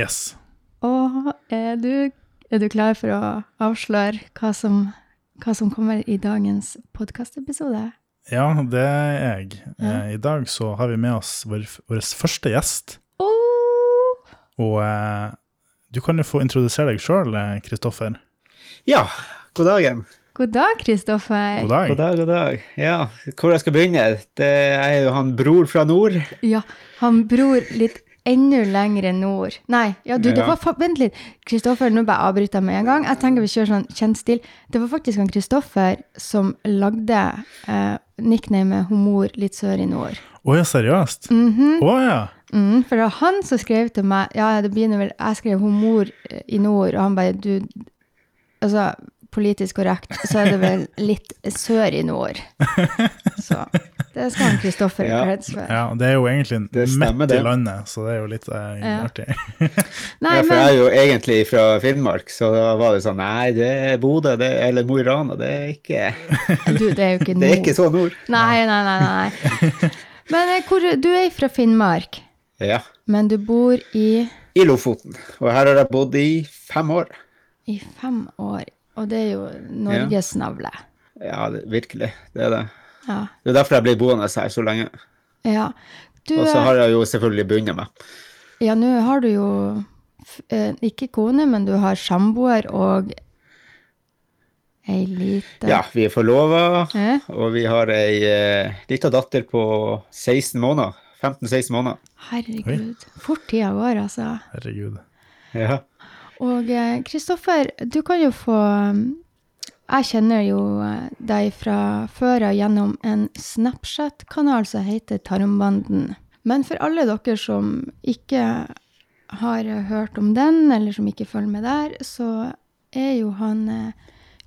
Yes. Og er du, er du klar for å avsløre hva som, hva som kommer i dagens podkastepisode? Ja, det er jeg. Ja. Eh, I dag så har vi med oss vår, vår første gjest. Oh! Og eh, du kan jo få introdusere deg sjøl, Kristoffer. Ja, god dagen. God dag, Kristoffer. God dag. God dag, god dag. Ja, hvor jeg skal begynne? Det er jo han bror fra nord. Ja, han bror litt enda lenger nord. Nei, ja, du, det var fa- Vent litt. Kristoffer, nå bare avbryter jeg med en gang. Jeg tenker vi kjører sånn kjent stil. Det var faktisk han Kristoffer som lagde eh, nicknamet Homor litt sør i nord. Å ja, seriøst? Å Mhm. ja. Mm, for det var han som skrev til meg Ja, det begynner vel Jeg skrev homor eh, i nord, og han bare Du Altså, politisk korrekt, så er det vel litt sør i nord. Så det skal han Kristoffer Ja. kreds for. ja. Det er jo egentlig Det midt i landet, så det er jo litt eh, Ja. artig. Nei, ja, for jeg er jo egentlig fra Finnmark, så da var det sånn Nei, det er Bodø det, eller Mo i Rana. Det er ikke, du, det er jo ikke det er ikke så nord. Nei, nei, nei. nei. Men eh, hvor, du er fra Finnmark, Ja. men du bor i, I Lofoten. Og her har jeg bodd i fem år. i fem år, og det er jo Norges navle. Ja, det, virkelig. Det er det. Ja. Det er derfor jeg ble boende her så lenge. ja. Du, Og så eh, har jeg jo selvfølgelig bundet meg. ja, nå har du jo eh, ikke kone, men du har samboer og ei lita Ja, vi er forlova, Eh? og vi har ei eh, lita datter på 16 måneder. 15-16 måneder. Herregud. Fort tida går, altså. Herregud. Ja. Og eh, Kristoffer, du kan jo få um, Jeg kjenner jo eh, deg fra før av gjennom en Snapchat-kanal som heter Tarmbanden. Men for alle dere som ikke har eh, hørt om den, eller som ikke følger med der, så er jo han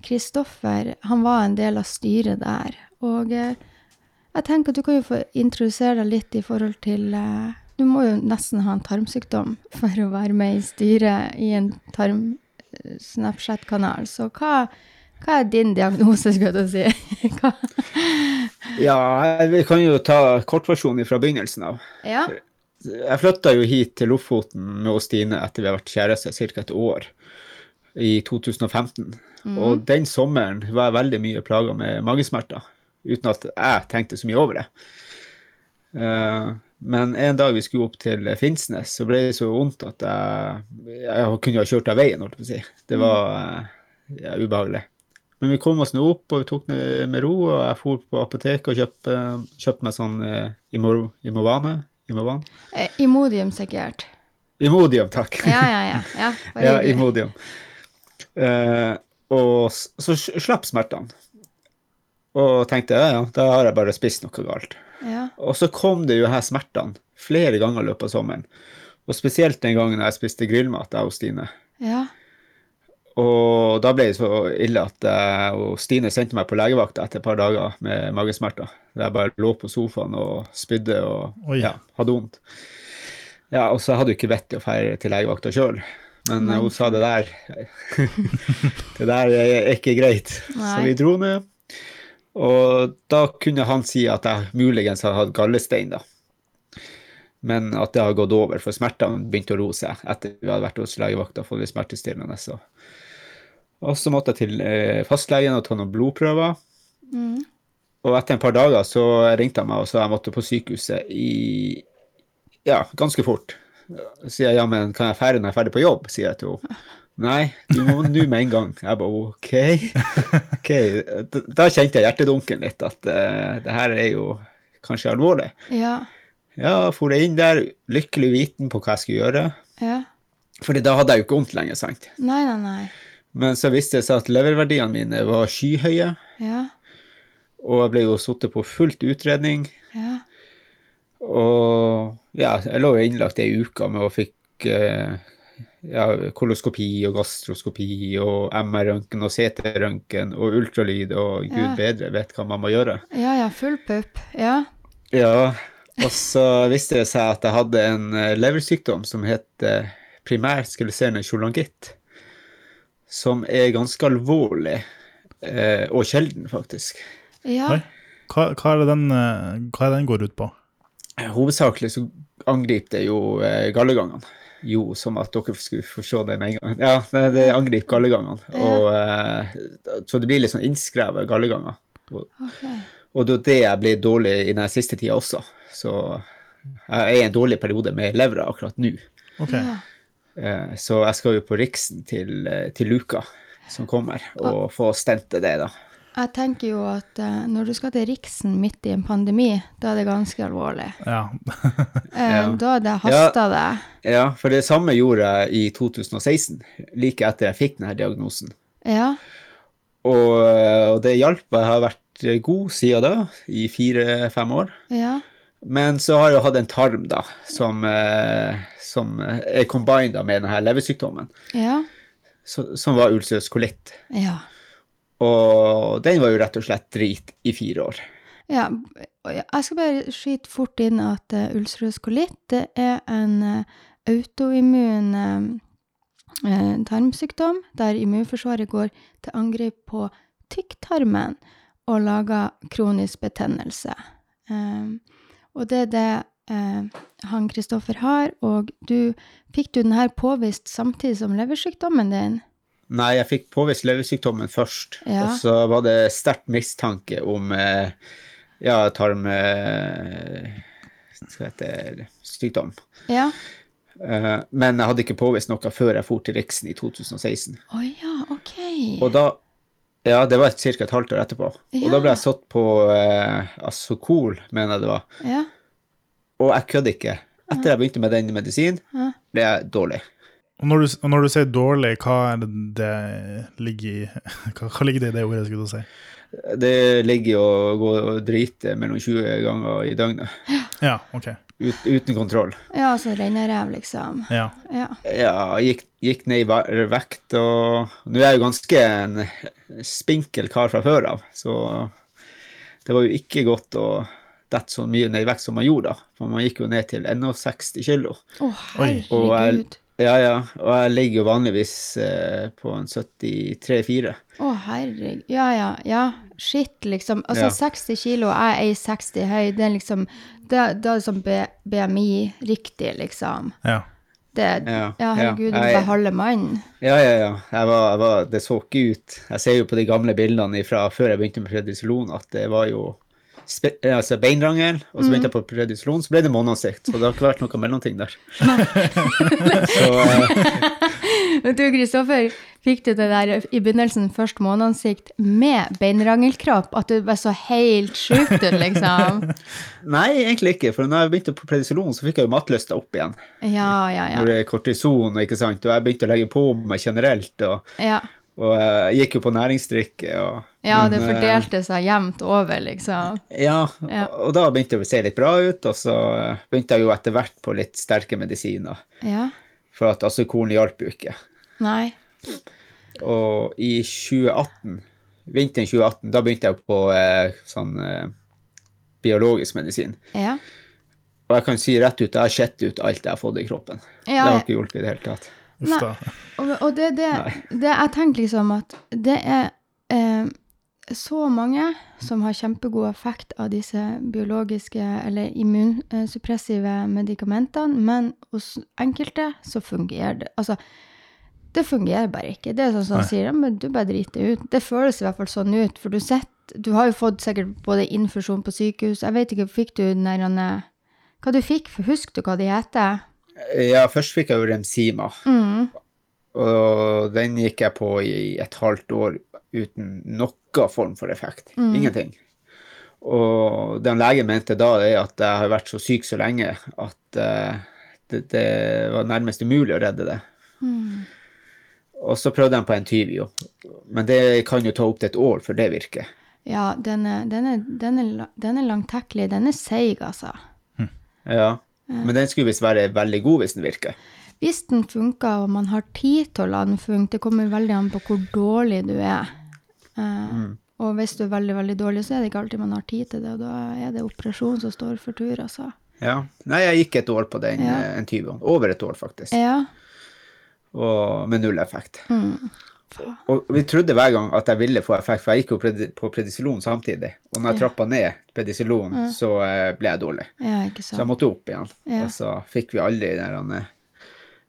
Kristoffer Han var en del av styret der. Og jeg tenker at du kan jo få introdusere deg litt i forhold til Du må jo nesten ha en tarmsykdom for å være med i styret i en tarm-Snapchat-kanal. Så hva, hva er din diagnose, skal du si? ja, vi kan jo ta kortversjonen fra begynnelsen av. Ja. Jeg flytta jo hit til Lofoten med Stine etter vi har vært kjærester ca. et år, i 2015. Og den sommeren var jeg veldig mye plaga med magesmerter, uten at jeg tenkte så mye over det. Eh, men en dag vi skulle opp til Finnsnes, så ble det så vondt at jeg, jeg kunne ha kjørt av veien, holdt jeg på å si. Det var eh, ja, ubehagelig. Men vi kom oss nå opp, og vi tok det med ro, og jeg for på apoteket og kjøpte, kjøpte meg sånn eh, Imo- Imovane. Imovan? Eh, Imodium, sikkert. Imodium, takk. Ja, ja, ja. ja, Ja. Imodium. Eh, og så slapp smertene. Og tenkte ja, ja, da har jeg bare spist noe galt. ja. Og så kom det jo her smertene flere ganger i løpet av sommeren. Og spesielt den gangen jeg spiste grillmat jeg og Stine. ja. Og da ble det så ille at jeg og Stine sendte meg på legevakta etter et par dager med magesmerter. Der jeg bare lå på sofaen og spydde og ja, hadde vondt. Ja, og så hadde jeg ikke vett til å dra til legevakta sjøl. Men Nei. hun sa det der Det der er ikke greit. Nei. Så vi dro ned. Og da kunne han si at jeg muligens hadde hatt gallestein, da. Men at det har gått over, for smertene begynte å roe seg etter vi hadde vært hos legevakta og fått litt smertestillende. Så. Og så måtte jeg til eh, fastlegen og ta noen blodprøver. Mm. Og etter en par dager så ringte han meg og sa jeg måtte på sykehuset i ja, ganske fort. Så sier jeg ja, men kan jeg fære når jeg er ferdig på jobb? sier jeg til henne. Nei, du må nå med en gang. Jeg bare OK. ok. Da- kjente jeg hjertedunken litt, at uh, det her er jo kanskje alvorlig. Ja. Ja, for jeg inn der, lykkelig viten på hva jeg skulle gjøre. Ja. Fordi da hadde jeg jo ikke vondt lenger, sant. Nei, nei, nei. Men så viste det seg at leververdiene mine var skyhøye, Ja. og jeg ble jo sittet på fullt utredning. Ja. Og ja, jeg lå jo innlagt ei uke med og fikk eh, ja, koloskopi og gastroskopi og MR-røntgen og CT-røntgen og ultralyd og gud Ja. bedre vet hva man må gjøre. Ja, ja. Full pupp. Ja. Ja, og så viste det seg at jeg hadde en eh, leversykdom som het primært primær skeleserende cholangitt, som er ganske alvorlig eh, og sjelden, faktisk. Ja. Oi. Hva, hva, er det den, eh, hva er den går ut på? Hovedsakelig så angriper det jo eh, gallegangene. Jo, som at dere skulle få se det med en gang. Ja, det, angriper gallegangene. Ja. eh, så det blir litt sånn innskrevet galleganger. Og, okay. og det er det jeg blir dårlig i den siste tida også. Så jeg er i en dårlig periode med levra akkurat nå. Okay. Ja. Eh, Så jeg skal jo på Riksen til, eh, til Luka som kommer, og få stente det, da. Jeg tenker jo at uh, når du skal til Riksen midt i en pandemi, da er det ganske alvorlig. Ja. Eh, Ja. Da det hasta det. Ja, for det samme gjorde jeg i 2016, like etter jeg fikk denne diagnosen. Ja. Og, eh, og det hjalp. Jeg har vært god siden da, i fire-fem år. Ja. Men så har jeg hatt en tarm da, som, eh, som er combined da med denne leversykdommen, Ja. som var ulcerøs kolitt. Ja. Og den var jo rett og slett drit i fire år. Ja, jeg skal bare skyte fort inn at uh, ulcerøs kolitt er en uh, autoimmun eh, tarmsykdom der immunforsvaret går til angrep på tykktarmen og lager kronisk betennelse. Eh, og det er det uh, han Kristoffer har, og du fikk du den her påvist samtidig som leversykdommen din? Nei, jeg fikk påvist leversykdommen først, Ja. og så var det sterkt mistanke om eh, ja, tarm... Skal hete? Sykdom. Ja. Eh, men jeg hadde ikke påvist noe før jeg for til Riksen i 2016. Oh, ja, ok. Og da Ja, det var ca. et halvt år etterpå. Og da ble jeg satt på eh, Asocol, mener jeg det var. Ja. Og jeg kødder ikke. Etter jeg begynte med den medisinen, ble jeg dårlig. Og når, du, og når du sier dårlig, hva er det det ligger i Hva, hva ligger det i det ordet, skulle du si? Det ligger jo å gå og drite mellom 20 ganger i døgnet. Ja, OK. Ut, uten kontroll. Ja, altså rennerev, liksom. Ja. Ja. Ja, gikk, gikk ned i vekt, og nå er jeg jo ganske en spinkel kar fra før av, så det var jo ikke godt å dette så mye ned i vekt som man gjorde da, for man gikk jo ned til 61 kilo. Å, Oi. Og jeg, herregud. Ja, ja, og jeg ligger jo vanligvis eh, på en 73-4. Å, herregud. Ja, ja, ja. Shit, liksom. Altså, Ja. 60 kilo, jeg er 60 høy. Det er liksom Da da er det sånn B, BMI riktig, liksom. ja. Det, Ja, ja, herregud, ja. du er halve mann. Ja, ja, ja. Jeg var, jeg var, det så ikke ut. Jeg ser jo på de gamle bildene fra før jeg begynte med prednisolon, at det var jo altså beinrangel, og så begynte jeg på predisolon, så ble det måneansikt. Så det har ikke vært noe mellomting der. så uh... Du, Kristoffer, fikk du det der i begynnelsen først måneansikt med beinrangelkropp? At du var så helt sjukt ut, liksom? nei, egentlig ikke. For når jeg begynte på predisolon, så fikk jeg jo matlysta opp igjen. Ja, ja, Når ja. det er kortison, ikke sant. Og jeg begynte å legge på meg generelt, og, Ja, og jeg gikk jo på næringsdrikke. Og, ja det men, eh, fordelte seg jevnt over, liksom. Ja, Ja. og da begynte det å se litt bra ut, og så begynte jeg jo etter hvert på litt sterke medisiner. Ja. For at acekolen hjalp jo ikke. Nei. Og i 2018, vinteren 2018, da begynte jeg på eh, sånn eh, biologisk medisin. Ja. Og jeg kan si rett ut, jeg har sett ut alt jeg har fått i kroppen. det har ikke hjulpet i det hele tatt. Uff da. Og, og det, det, Nei. det Jeg tenker liksom at det er eh, så mange som har kjempegod effekt av disse biologiske eller immunsuppressive medikamentene, men hos enkelte så fungerer det Altså, det fungerer bare ikke. Det er sånn som han sier, ja, men du bare driter det ut. Det føles i hvert fall sånn ut, for du sitter Du har jo fått sikkert både infusjon på sykehus Jeg vet ikke, fikk du den der Hva du fikk? For Husker du hva de heter? Ja, først fikk jeg jo Remsima, Mm. og den gikk jeg på i et halvt år uten noen form for effekt. Mm. Ingenting. Og den legen mente da, er at jeg har vært så syk så lenge at eh, det, det var nærmest umulig å redde det. Mm. Og så prøvde han på en Entyvio, men det kan jo ta opp til et år før det virker. Ja, den er, den er, den er, den er langtekkelig. Den er seig, altså. Ja, men den skulle visst være veldig god hvis den virker. Hvis den funker, og man har tid til å la den funke, det kommer veldig an på hvor dårlig du er. Mm. Og hvis du er veldig, veldig dårlig, så er det ikke alltid man har tid til det, og da er det operasjon som står for tur, altså. Ja. Nei, jeg gikk et år på den Ja. tyve år, Over et år, faktisk. Ja. Og med null effekt. Mm. Og vi trodde hver gang at jeg ville få effekt, for jeg gikk jo på predisilon samtidig. Og når jeg trappa ned predisilon, så eh, ble jeg dårlig. Ja, ikke Så jeg måtte opp igjen. Ja. Og så fikk vi aldri den eh,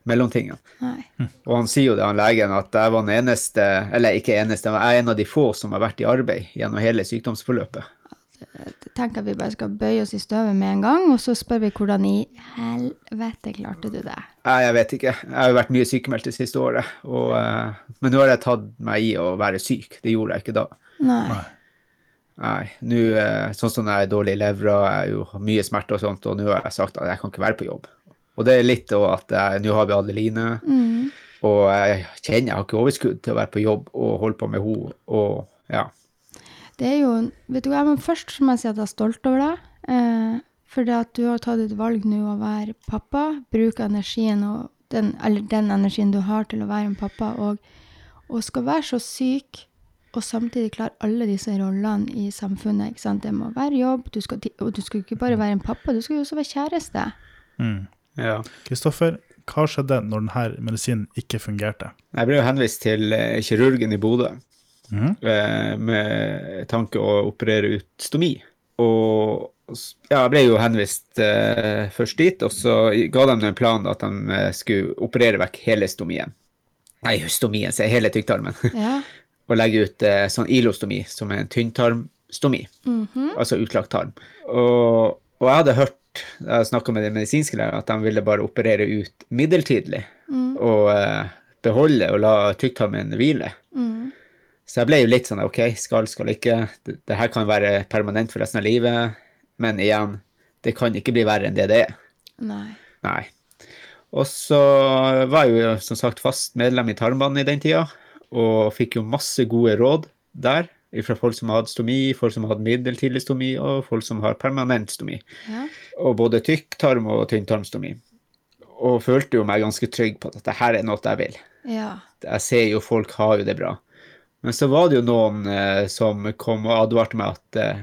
mellomtingene. Nei. Og han sier jo det, han legen, at jeg var den eneste, eller ikke eneste, jeg er en av de få som har vært i arbeid gjennom hele sykdomsforløpet. Tenker vi bare skal bøye oss i støvet med en gang, og så spør vi hvordan i helvete klarte du det? Jeg vet ikke. Jeg har jo vært mye sykemeldt det siste året. Og, eh, men nå har jeg tatt meg i å være syk. Det gjorde jeg ikke da. Nei. Nei, nå, eh, sånn som jeg er dårlig i levra, jeg har jo mye smerte og sånt, og nå har jeg sagt at jeg kan ikke være på jobb. Og det er litt da at nå har vi Adeline, Mm. og jeg kjenner jeg har ikke overskudd til å være på jobb og holde på med henne, og ja. Det er jo Vet du hva, men først må jeg si at jeg er stolt over deg. Eh, for det at du har tatt et valg nå å være pappa, bruke energien og den, eller den energien du har til å være en pappa, og, og skal være så syk og samtidig klare alle disse rollene i samfunnet. ikke sant? Det må være jobb, du skal, og du skal ikke bare være en pappa, du skal jo også være kjæreste. Mm. ja. Kristoffer, hva skjedde når denne medisinen ikke fungerte? Jeg ble jo henvist til eh, kirurgen i Bodø Eh, med tanke å operere ut stomi. Og ja, jeg ble jo henvist eh, først dit, og så ga de en plan at de eh, skulle operere vekk hele stomien. Nei, stomien, sier hele tykktarmen. Ja. og legge ut eh, sånn ilostomi, som er en tynntarmstomi, Mhm. altså utlagt tarm. Og, og jeg hadde hørt, jeg snakka med de medisinske læreren, at de ville bare operere ut midlertidig Mm. og eh, beholde og la tykktarmen hvile. Så jeg ble jo litt sånn OK, skal, skal ikke. Det, det her kan være permanent for resten av livet. Men igjen, det kan ikke bli verre enn det det er. Nei. Nei. Og så var jeg jo som sagt fast medlem i Tarmbanen i den tida, og fikk jo masse gode råd der. Fra folk som har hatt stomi, folk som har hatt midlertidig stomi, og folk som har permanent stomi. Ja. Og både tykktarm og tynntarmstomi. Og følte jo meg ganske trygg på at dette her er noe jeg vil Ja. jeg ser jo folk har jo det bra. Men så var det jo noen eh, som kom og advarte meg at eh,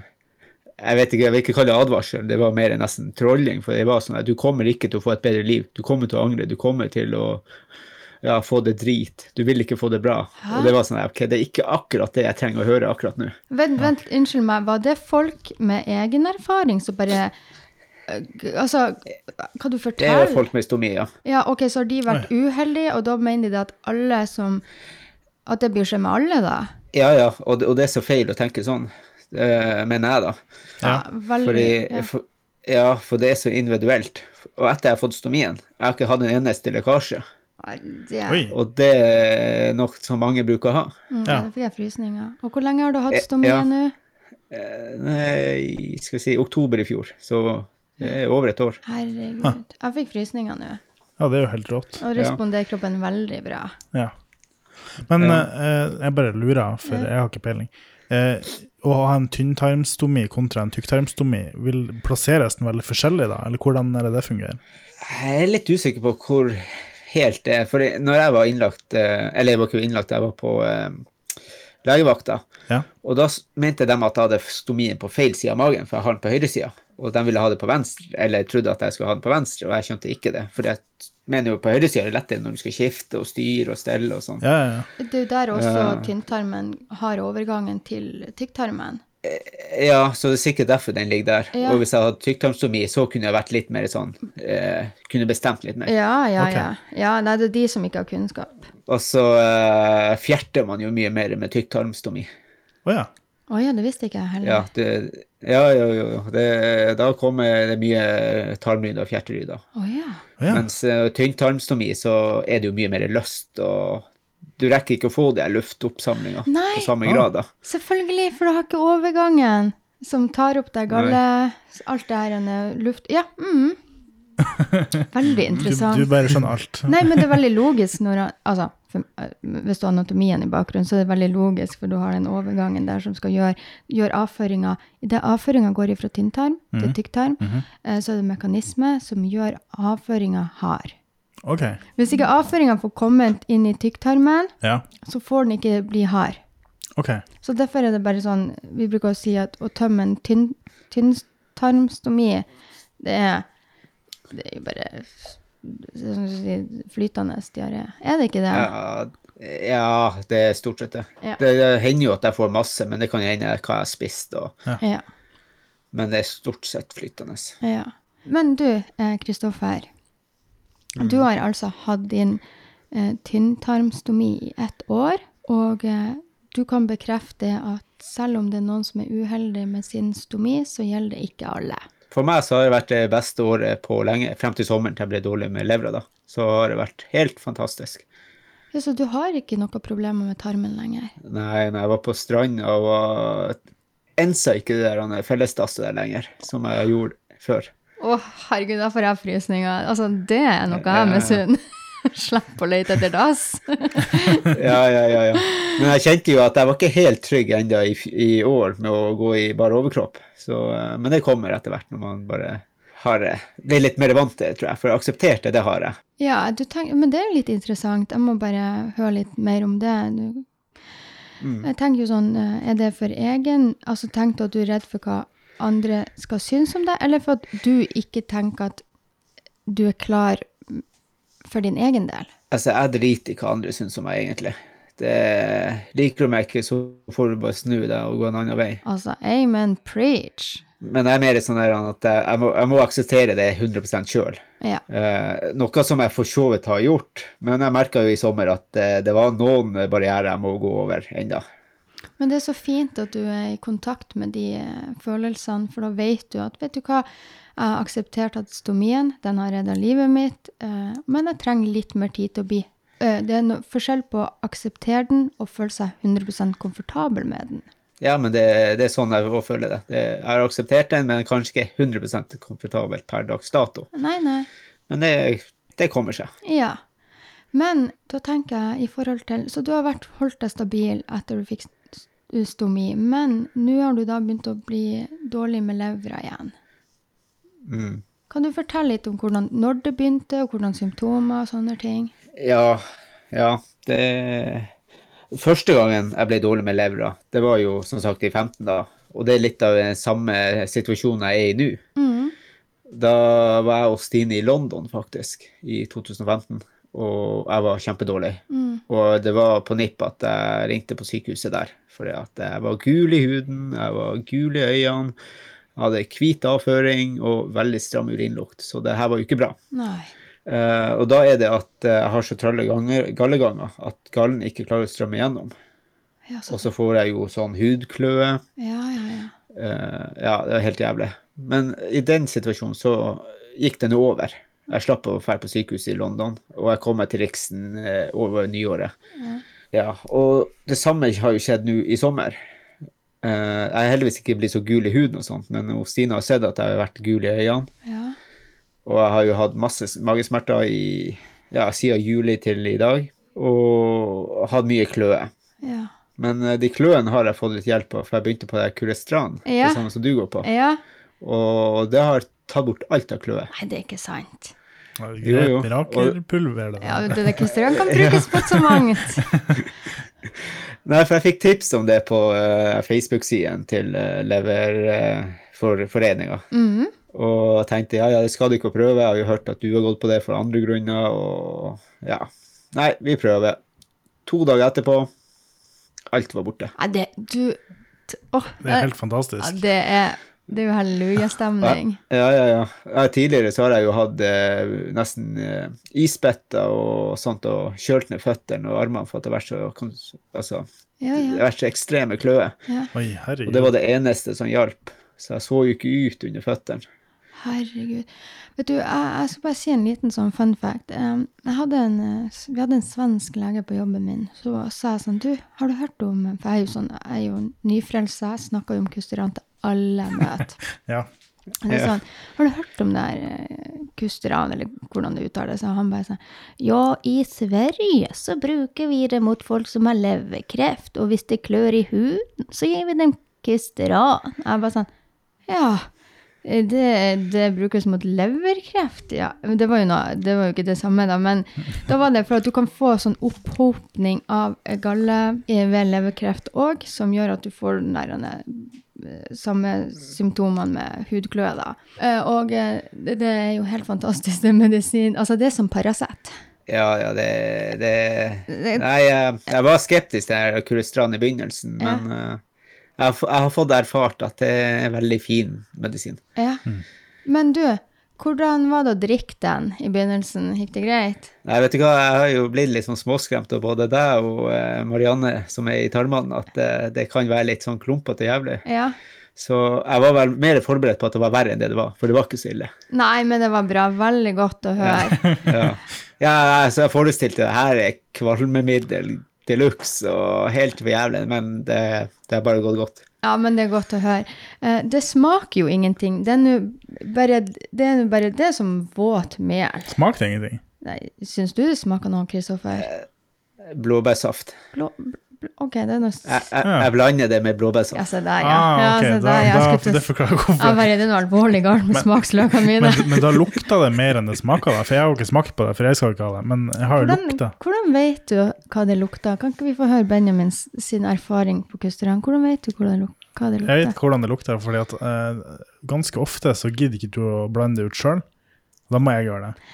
Jeg vet ikke, jeg vil ikke kalle det advarsel, det var mer nesten trolling. For det var sånn at du kommer ikke til å få et bedre liv. Du kommer til å angre. Du kommer til å ja, få det drit. Du vil ikke få det bra. Hæ? Og det var sånn ok, det er ikke akkurat det jeg trenger å høre akkurat nå. Vent, vent, unnskyld meg. Var det folk med egen erfaring som bare øh, Altså, hva du Det er folk med stomi, ja. Ja, ok, så har de vært uheldige, og da mener de at alle som At det blir skje med alle, da? Ja, ja, og det, og det er så feil å tenke sånn, eh, mener jeg, da. Ja, veldig. Fordi, ja. for, ja, for det er så individuelt. Og etter jeg har fått stomien, jeg har ikke hatt en eneste lekkasje. Ja. Og det er nok som mange bruker å ha. mm, Ja. Det fikk jeg frysninger. Og hvor lenge har du hatt stomien stomi ja. nå? Eh, Nei, skal vi si oktober i fjor, så det er over et år. Herregud. Jeg fikk frysninger nå. Ja, det er jo helt rått. Og responderer kroppen veldig bra. Ja. Men Ja. eh, jeg bare lurer, for jeg har ikke peiling. Eh, å ha en tynntarmstomi kontra en tykktarmstomi, vil plasseres den veldig forskjellig da? Eller hvordan er det det fungerer? Jeg er litt usikker på hvor helt det er. For når jeg var innlagt, eh, eller jeg var ikke innlagt, jeg var på eh, legevakta, Ja. og da mente de at jeg hadde stomien på feil side av magen, for jeg har den på høyresida. Og de ville ha det på venstre, eller trodde at jeg skulle ha den på venstre, og jeg skjønte ikke det. For jeg mener jo på høyresida er det lettere når du skal skifte og styre og stelle og sånn. Ja, ja, ja. Det er jo der også Ja. tynntarmen har overgangen til tykktarmen. Ja, så det er sikkert derfor den ligger der. Ja. Og hvis jeg hadde tykktarmstomi, så kunne jeg vært litt mer sånn eh, Kunne bestemt litt mer. Ja, ja, okay. ja. ja. Nei, det er de som ikke har kunnskap. Og så eh, fjerter man jo mye mer med tykktarmstomi. Å ja. Å ja, det visste ikke jeg heller. Ja, det, ja, jo, jo. Det, da kommer det mye tarmlyder og fjertelyder. Oh, ja. Å ja. Mens uh, tynntarmstomi, så er det jo mye mer løst, og du rekker ikke å få det luftoppsamlinga på samme Ah. grad. da. Selvfølgelig, for du har ikke overgangen som tar opp deg galle, alt det her luft... Ja, mm. Veldig Du, interessant. du bare skjønner alt. Nei, men det er veldig logisk når han- Altså, for, eh, hvis du har anatomien i bakgrunnen, så er det veldig logisk, for du har den overgangen der som skal gjøre, gjøre avføringa Idet avføringa går fra tynntarm til tykktarm, eh, så er det mekanisme som gjør avføringa hard. Okay. Hvis ikke avføringa får kommet inn i tykktarmen, Ja. så får den ikke bli hard. Okay. Så derfor er det bare sånn Vi bruker å si at å tømme en tynn, tynntarmstomi, det er Det er jo bare flytende diaré. Er det ikke det? Ja, ja, det er stort sett det. Ja. Det, det hender jo at jeg får masse, men det kan hende hva jeg har spist. Og, Ja. men det er stort sett flytende. ja. Men du, Kristoffer. Kristoffer. Du har altså hatt din eh, tynntarmstomi i ett år, og eh, du kan bekrefte at selv om det er noen som er uheldig med sin stomi, så gjelder det ikke alle. For meg så har det vært det beste året på lenge, frem til sommeren til jeg ble dårlig med levra. da. Så har det vært helt fantastisk. Ja, så du har ikke noe problemer med tarmen lenger? Nei, når jeg var på stranda og var ensa ikke det der fellesdasset der lenger, som jeg gjorde før. Å, herregud, da får jeg frysninger. Altså, det er noe jeg misunner. Slipp å lete etter dass. Ja, ja, ja, ja. Men jeg kjente jo at jeg var ikke helt trygg ennå i, i år med å gå i bare overkropp. Så, eh, men det kommer etter hvert når man bare har det. Er litt mer vant til tror jeg. For akseptert det, det har jeg. Ja, du tenk, men det er jo litt interessant. Jeg må bare høre litt mer om det. Du, Mm. jeg tenker jo sånn, eh, er det for egen Altså, tenk at du er redd for hva andre skal synes om deg, eller for at du ikke tenker at du er klar for din egen del? Altså, jeg driter i hva andre syns om meg, egentlig. Det, liker du meg ikke, så får du bare snu deg og gå en annen vei. Altså, amen, preach. Men jeg er mer sånn at jeg, må, jeg må akseptere det 100 sjøl. Ja. Eh, noe som jeg for så vidt har gjort, men jeg merka jo i sommer at eh, det var noen barrierer jeg må gå over enda. Men det er så fint at du er i kontakt med de eh, følelsene, for da vet du at vet du hva, jeg har akseptert at stomien den har redda livet mitt, eh, men jeg trenger litt mer tid til å bli. Det er noe forskjell på å akseptere den og føle seg 100% komfortabel med den. Ja, men det, det er sånn jeg føler det. Jeg har akseptert den, men kanskje ikke 100% komfortabelt per dags dato. Nei, nei. Men det, det kommer seg. Ja. Men da tenker jeg i forhold til Så du har vært holdt deg stabil etter du fikk st- stomi, men nå har du da begynt å bli dårlig med levra igjen. Mm. Kan du fortelle litt om hvordan, når det begynte, og hvordan symptomer og sånne ting? Ja, ja. Det Første gangen jeg ble dårlig med levra, det var jo som sagt i 15 da. Og det er litt av den samme situasjonen jeg er i nå. Mm. Da var jeg hos Stine i London, faktisk, i 2015. Og jeg var kjempedårlig. Mm. Og det var på nipp at jeg ringte på sykehuset der. For jeg var gul i huden, jeg var gul i øynene, hadde hvit avføring og veldig stram urinlukt. Så det her var jo ikke bra. Eh, og da er det at eh, jeg har så tralle galleganger at gallen ikke klarer å strømme gjennom. Ja, så, Og så får jeg jo sånn hudkløe. ja, ja, ja. Uh, ja, det var helt jævlig. Men i den situasjonen så gikk det nå over. Jeg slapp å dra på sykehuset i London, og jeg kom meg til Riksen over nyåret. Ja. Ja, og det samme har jo skjedd nå i sommer. Eh, jeg er heldigvis ikke blitt så gul i huden og sånt, men Stine har sett at jeg har vært gul i øynene. ja. Og jeg har jo hatt masse magesmerter i, ja, siden juli til i dag, og hatt mye kløe. ja. Men eh, de kløene har jeg fått litt hjelp av, for jeg begynte på det Kurestran, Ja. det samme som du går på. ja. Og det har tatt bort alt av kløe. Nei, det er ikke sant. Jo, jo. Mirakelpulver, det Ja, det er ikke strøm kan brukes på så mangt. Nei, for jeg fikk tips om det på uh, Facebook-siden til uh, Leverforeninga. Mhm. Og jeg tenkte ja, ja, det skal du ikke prøve. Jeg har jo hørt at du har gått på det for andre grunner, og ja. Nei, vi prøver. To dager etterpå, alt var borte. Nei, det Du Åh, Det er helt ja, fantastisk. det er Det er jo hallelujastemning. Ja, ja, ja. ja. Tidligere så har jeg jo hatt eh, nesten eh, isbetter og sånt, og kjølt ned føttene og armene for at det har vært så, altså, Ja, ja. har vært så ekstreme kløe. ja. Oi, Og det var det eneste som hjalp. Så jeg så jo ikke ut under føttene. Herregud. Vet du, jeg, jeg skal bare si en liten sånn fun fact. Um, jeg hadde en, vi hadde en svensk lege på jobben min. Så sa jeg sånn Du, har du hørt om For jeg er jo sånn, jeg er jo nyfrelst, jeg snakker jo om kusterant til alle møter. Ja. Sånn, har du hørt om det her eh, kusteran, eller hvordan det uttales? Og han bare sånn Ja, i Sverige så bruker vi det mot folk som har leverkreft, og hvis det klør i huden, så gir vi dem kusteran. Jeg bare sånn Ja. Det, det brukes mot leverkreft, ja. Men Det var, noe, det var jo ikke det samme, da. Men da var det for at du kan få sånn opphopning av galle ved leverkreft òg, som gjør at du får den der eh, samme symptomene med hudkløe, da. Eh, Og eh, det, det er jo helt fantastisk, det medisin. Altså, det er som Paracet. Ja, ja, det, det Nei, jeg, jeg var skeptisk til Kurestran i begynnelsen, Ja. men eh, jeg, har, jeg har fått erfart at det er veldig fin medisin. Ja. Men du, hvordan var det å drikke den i begynnelsen? Gikk det greit? Nei, vet du hva, jeg har jo blitt litt sånn småskremt av både deg og eh, Marianne, som er i tarmene, at eh, det kan være litt sånn klumpete jævlig. Ja. Så jeg var vel mer forberedt på at det var verre enn det det var, for det var ikke så ille. Nei, men det var bra. Veldig godt å høre. Ja, ja altså, jeg forestilte det her er kvalmemiddel de luxe og helt for jævlig, men det, det har bare gått godt. Ja, men det er godt å høre. Eh, det smaker jo ingenting. Det er nå bare det, er bare det som våt mel. Smakte ingenting. Nei, Syns du det smaker noe, Kristoffer? Blåbærsaft. Blå, blå, ok, det er noe Jeg, jeg, jeg blander det med blåbærsaft. Ja, se der, ja. Ah, ja ok, da, der, jeg da, det forklarer Ja, hvorfor. bare det er noe alvorlig galt med smaksløkene mine. Men, men da lukta det mer enn det smaka, da. For jeg har jo ikke smakt på det, for jeg skal ikke ha det. Men jeg har jo Hvordan, lukta. hvordan vet du hva det lukter? Kan ikke vi få høre Benjamin sin erfaring på Kusterand? Hvordan vet du hvordan det lukter? hva det Jeg vet hvordan det lukter, fordi at eh, ganske ofte så gidder ikke du å blande det ut sjøl. Da må jeg gjøre det.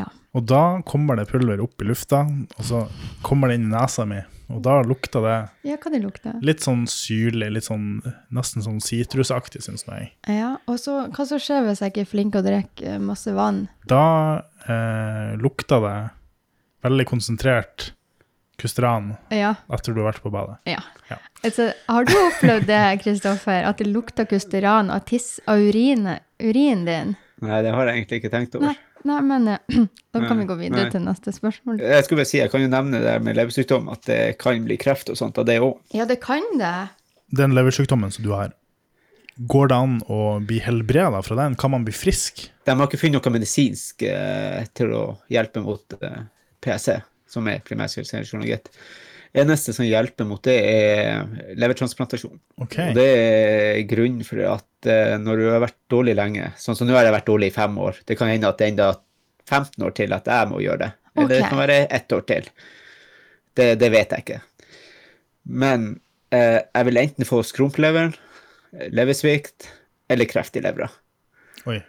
Ja. Og da kommer det pulver opp i lufta, og så kommer det inn i nesa mi. Og da lukta det ja, hva det lukta? litt sånn syrlig, litt sånn nesten sånn sitrusaktig, syns jeg. Ja, og så, hva så skjer hvis jeg ikke er flink til å drikke eh, masse vann? Da eh, lukta det veldig konsentrert kustran Ja, etter du har vært på badet. ja. Ja. Altså, har du opplevd det, Kristoffer, at det lukter kusteran av tiss av urine, urinen din? Nei, det har jeg egentlig ikke tenkt over. Nei, nei men eh, da kan vi gå videre nei. til neste spørsmål. Jeg skulle bare si, jeg kan jo nevne det med leversykdom, at det kan bli kreft og sånt av det òg. Ja, det kan det. Den leversykdommen som du har, går det an å bli helbreda fra den? Kan man bli frisk? De har ikke funnet noe medisinsk eh, til å hjelpe mot eh, PSC, som er primærseksuell Eneste som hjelper mot det, er levertransplantasjon. Okay. Og det er grunnen for at eh, når du har vært dårlig lenge, sånn som nå har jeg vært dårlig i fem år, det kan hende at det er enda 15 år til at jeg må gjøre det. Eller det kan være ett år til. Det, det vet jeg ikke. Men eh, jeg vil enten få skrumpeleveren, leversvikt eller kreft i levra. Oi.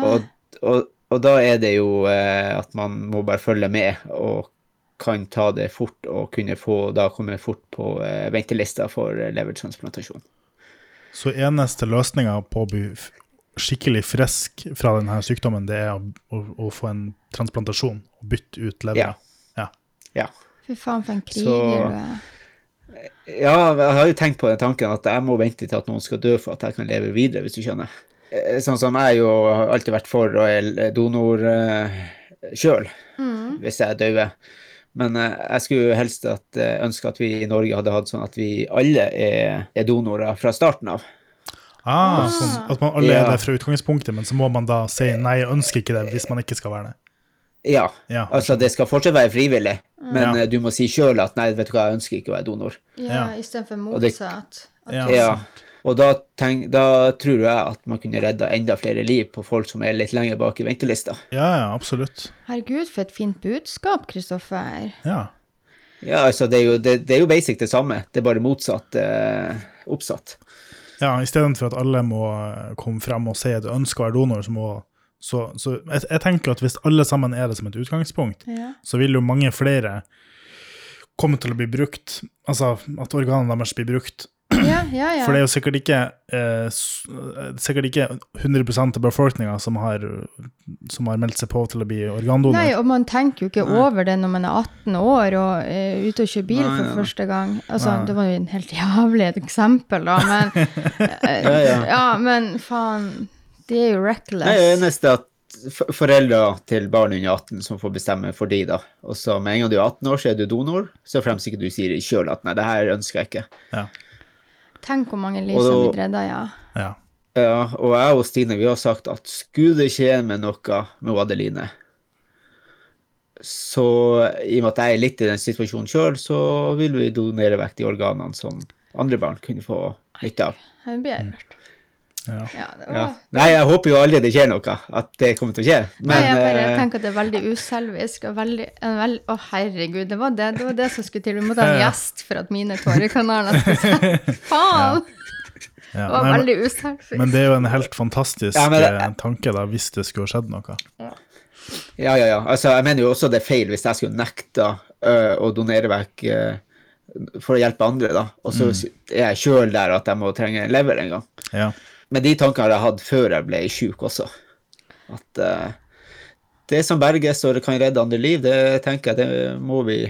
Og, og, og da er det jo eh, at man må bare følge med og kan ta det fort og kunne få da komme fort på eh, ventelista for eh, levertransplantasjon. Så eneste løsninga på å bli skikkelig frisk fra denne sykdommen, det er å, å, å få en transplantasjon og bytte ut Ja. Ja. ja. Fy faen, for en kriger du er. Ja, jeg har jo tenkt på den tanken at jeg må vente til at noen skal dø for at jeg kan leve videre, hvis du skjønner. Eh, Sånn som jeg jo har alltid vært for og er donor eh, sjøl, Mm. hvis jeg dauer. Men eh, jeg skulle helst at, eh, ønske at vi i Norge hadde hatt sånn at vi alle er, er donorer fra starten av. Ah, sånn at man alle er det fra utgangspunktet, men så må man da si nei, jeg ønsker ikke det, hvis man ikke skal være det. Ja, Ja. altså det skal fortsatt være frivillig, men Ja. eh, du må si sjøl at nei, vet du hva, jeg ønsker ikke å være donor. Ja, Ja. istedenfor motsatt. At- Ja. Ja. Og da, tenk, da tror jeg at man kunne redda enda flere liv på folk som er litt lenger bak i ventelista. Ja, ja, absolutt. Herregud, for et fint budskap, Kristoffer. Ja. Ja, altså det er jo, det, det er jo basic det samme, det er bare motsatt eh, oppsatt. ja Istedenfor at alle må eh, komme frem og si at du ønsker å være donor, så må så, så jeg, jeg tenker at hvis alle sammen er det som et utgangspunkt, Ja. så vil jo mange flere komme til å bli brukt, altså at organene deres blir brukt. Ja, ja, ja. For det er jo sikkert ikke, eh, eh, sikkert ikke 100 av befolkninga som har, som har meldt seg på til å bli organdonor. Nei, og man tenker jo ikke Nei. over det når man er 18 år og er ute og kjører bil Nei, for første gang. Altså, Nei. det var jo en helt jævlig et eksempel, da, men eh, Ja, ja. ja, men faen, det er jo reckless. Nei, det eneste at foreldre til barn under 18 som får bestemme for de da. Og så med en gang du er 18 år, så er du donor, så fremst ikke du sier sjøl at nei, det her ønsker jeg ikke. Ja. Tenk hvor mange liv som blir redda, ja. Ja. Ja, og jeg og Stine vi har sagt at skulle det skje med noe med Adeline, så i og med at jeg er litt i den situasjonen sjøl, så vil vi donere vekk de organene som andre barn kunne få nytte av. Det blir jeg rørt. Ja. Ja, det Ja. var... Nei, jeg håper jo aldri det skjer noe, at det kommer til å skje. Nei, jeg bare eh, tenker at det er veldig uselvisk og veldig, veld... Å, herregud, det var det, det var det som skulle til. Vi måtte ha en gjest for at mine tårekanaler skulle se Faen! Ja. Det var Nei, veldig uselvisk. men det er jo en helt fantastisk Ja, det- eh, tanke, da, hvis det skulle skjedd noe. Ja, ja, ja. Altså, jeg mener jo også det er feil hvis jeg skulle nekta uh, å donere vekk uh, for å hjelpe andre, da. Og så er jeg sjøl der at jeg må trenge en lever en gang. Ja. Men de tankene har jeg hatt før jeg ble sjuk også. At uh, det som berges og det kan redde andre liv, det tenker jeg det må vi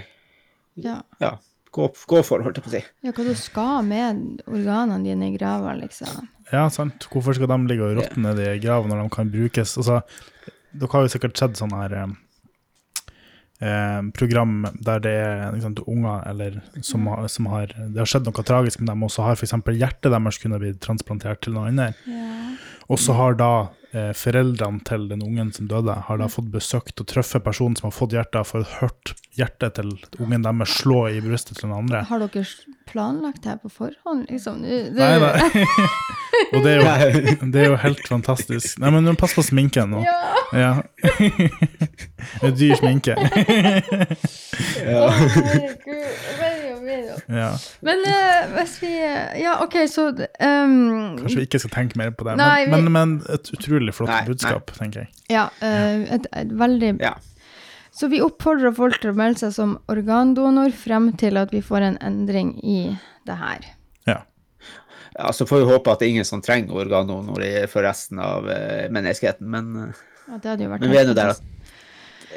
Ja. ja, gå, gå for, holdt jeg på å si. ja, hva du skal med organene dine i grava, liksom. Ja, sant. Hvorfor skal de ligge og råtne nedi i grava når de kan brukes? Altså, dere har jo sikkert sett sånne her eh, program der det er sant, unger eller som, har- som har Det har skjedd noe tragisk med dem, og så har f.eks. hjertet deres kunnet bli transplantert til noe annet. Og så har da eh, foreldrene til den ungen som døde, har da fått besøkt og truffet personen som har fått hjertet, for hørt hjertet til ungen deres slå i brystet til den andre. Har dere planlagt det her på forhånd, liksom? Det, Nei, nei. og det er, jo, det er jo helt fantastisk. Nei, men pass på sminken nå. Ja. Ja. det er dyr sminke. Å, herregud. Veldig det jo. ja. Men uh, hvis vi Ja, OK, så um, Kanskje vi ikke skal tenke mer på det. Nei, vi- Men, men, men et utrolig flott Nei, nei. budskap, tenker jeg. Ja, uh, et, et veldig Ja. Så vi oppfordrer folk til å melde seg som organdonor frem til at vi får en endring i det her. Ja. ja, så får vi håpe at det er ingen som trenger organdonor for resten av uh, menneskeheten, men, eh, Ja, det hadde jo vært men vi er nå der at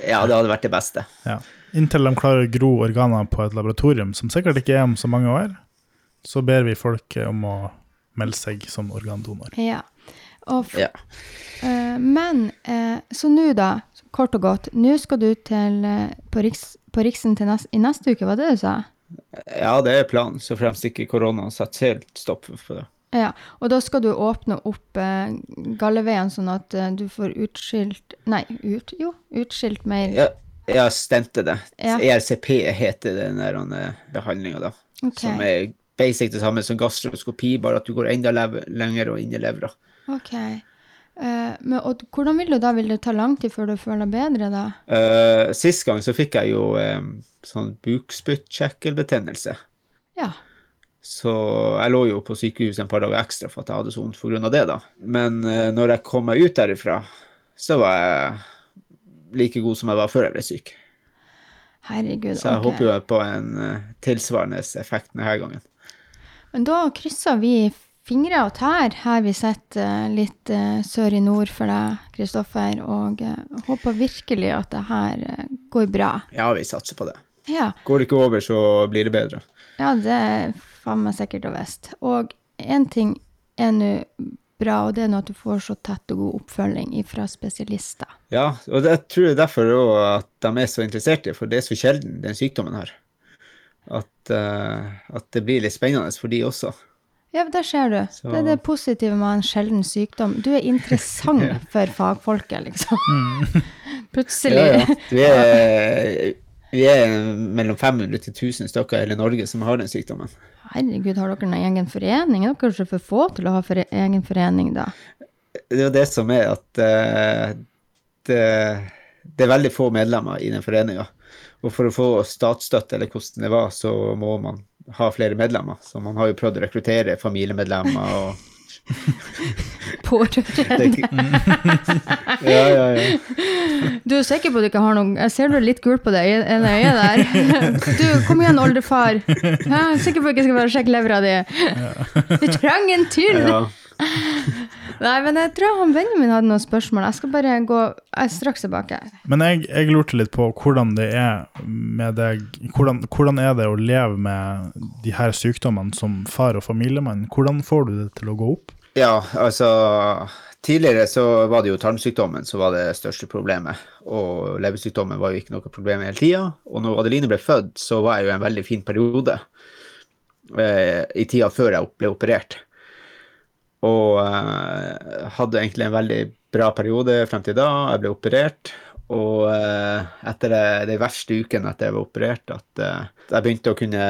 ja, det hadde vært det beste. ja. Inntil de klarer å gro organer på et laboratorium, som sikkert ikke er om så mange år, så ber vi folk om å melde seg som organdonor. Ja. Og f Ja. Uh, men uh, så nå, da, kort og godt, nå skal du til uh, på, Riks, på Riksen til nest, i neste uke, var det du sa? ja, det er planen, så fremst ikke korona setter helt stopp for det. Ja, og da skal du åpne opp eh, galleveien sånn at eh, du får utskilt Nei, ut, jo, utskilt mer. Ja, jeg stemte det. Ja. ERCP heter den der behandlinga, da. Okay. Som er basic det samme som gastroskopi, bare at du går enda lenger og inn i levra. Ok. Uh, men, og hvordan vil du da? Vil det ta lang tid før du føler deg bedre, da? Uh, sist gang så fikk jeg jo um, sånn bukspyttkjekkelbetennelse. Ja. Så jeg lå jo på sykehus en par dager ekstra for at jeg hadde så vondt pga. det, da. Men uh, når jeg kom meg ut derifra, så var jeg like god som jeg var før jeg ble syk. Herregud. Så jeg okay. håper jo på en eh, tilsvarende effekt denne gangen. Men da krysser vi fingre og tær her vi sitter eh, litt eh, sør i nord for deg, Kristoffer, og håper virkelig at det her går bra. Ja, vi satser på det. Ja, Går det ikke over, så blir det bedre. ja det er faen meg sikkert og visst. Og én ting er nå bra, og det er nå at du får så tett og god oppfølging fra spesialister. Ja, og jeg tror det er derfor òg at de er så interesserte, for det er så sjelden den sykdommen her. At, uh, at det blir litt spennende for de også. Ja, der ser du. Så- Det er det positive med en sjelden sykdom. Du er interessant for fagfolket, liksom. Plutselig. Ja, ja. Du er, vi er mellom 500 til 1000 stykker i hele Norge som har den sykdommen. Herregud, har dere en egen forening? Er dere kanskje for få til å ha for egen forening, da? Det er jo det som er at uh, det, det er veldig få medlemmer i den foreninga. Og for å få statsstøtte, eller hvordan det var, så må man ha flere medlemmer. Så man har jo prøvd å rekruttere familiemedlemmer og Pårørende. Ja, ja, ja. Du er sikker på at du ikke har noen Jeg ser du er litt gul på det ene øyet der. Du, kom igjen, oldefar. Jeg er sikker på at jeg ikke skal bare sjekke levra di. Du trenger en til! ja. Nei, men jeg tror han Benjamin hadde noen spørsmål. Jeg skal bare gå Jeg straks tilbake. Men jeg, jeg lurte litt på hvordan det er med deg hvordan, hvordan er det å leve med de her sykdommene som far og familiemann? Hvordan får du det til å gå opp? Ja, altså Tidligere så var det jo tarmsykdommen som var det største problemet. Og leversykdommen var jo ikke noe problem hele tida. Og når Adeline ble født, så var jeg jo en veldig fin periode eh, i tida før jeg ble operert. Og eh, hadde egentlig en veldig bra periode frem til da. Jeg ble operert. Og eh, etter den verste uken etter jeg var operert, at eh, jeg begynte å kunne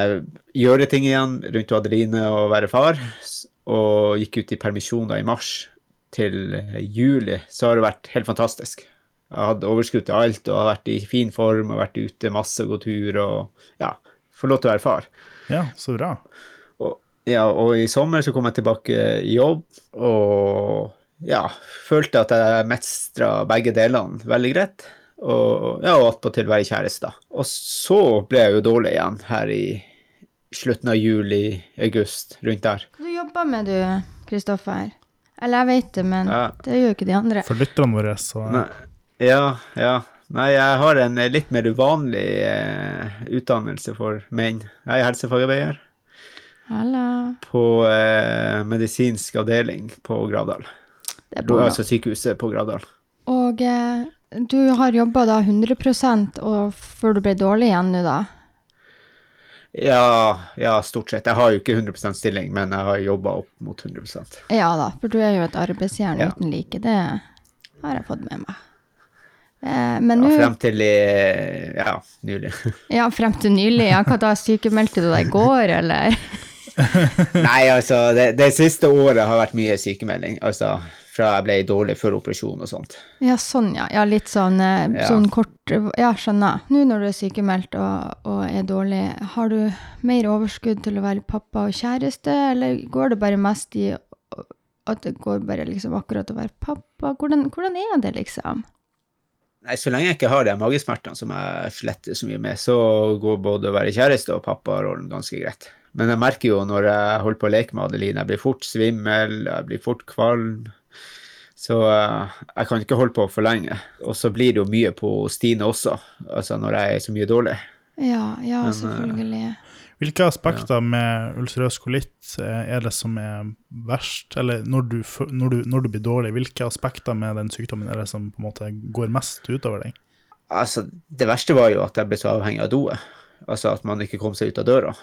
gjøre ting igjen rundt Adeline og være far, og gikk ut i permisjon i mars til eh, juli, så har det vært helt fantastisk. Jeg har hatt overskudd til alt og har vært i fin form og vært ute masse og gått tur og ja, få lov til å være far. Ja, så bra. Og, ja, og i sommer så kom jeg tilbake i jobb, og ja, følte at jeg mestra begge delene veldig greit. Og ja, og attpåtil være kjæreste. Og så ble jeg jo dårlig igjen her i slutten av juli, august, rundt der. Jobber med du, Kristoffer? Eller jeg vet det, men Ja. det gjør ikke de andre. For lytterne våre, så Nei, ja, ja. Nei, jeg har en eh, litt mer uvanlig eh, utdannelse for menn. Jeg er helsefagarbeider Halla. på eh, medisinsk avdeling på Gravdal. Det er bra. Altså sykehuset på Gravdal. Og eh, du har jobba da 100% og før du ble dårlig igjen nå, da? Ja, ja, stort sett. Jeg har jo ikke 100% stilling, men jeg har jobba opp mot 100% Ja da, for du er jo et arbeidsjern Ja. uten like. Det har jeg fått med meg. Eh, men ja, Frem til i, ja, nylig. Ja, frem til nylig. Ja, hva da, sykemeldte du deg i går, eller? Nei, altså, det, det siste året har vært mye sykemelding. Altså, fra jeg ble dårlig før operasjon og sånt. Ja, sånn, ja. Ja, litt sånn, eh, Ja. sånn kort Ja, skjønner. Nå når du er sykemeldt og, og er dårlig, har du mer overskudd til å være pappa og kjæreste, eller går det bare mest i at det går bare liksom akkurat å være pappa? Hvordan, hvordan er det, liksom? Nei, Så lenge jeg ikke har de magesmertene som jeg sletter så mye med, så går både å være kjæreste og papparollen ganske greit. Men jeg merker jo når jeg holder på å leke med Adeline, jeg blir fort svimmel, jeg blir fort kvalm. Så eh, jeg kan ikke holde på for lenge. Og så blir det jo mye på Stine også, altså når jeg er så mye dårlig. Ja, ja, Men, eh, selvfølgelig. Hvilke aspekter med ulcerøs kolitt eh, er det som er verst? Eller når du, når, du, når du blir dårlig, hvilke aspekter med den sykdommen er det som på en måte går mest utover deg? Altså, det verste var jo at jeg ble så avhengig av doet. Altså at man ikke kom seg ut av døra.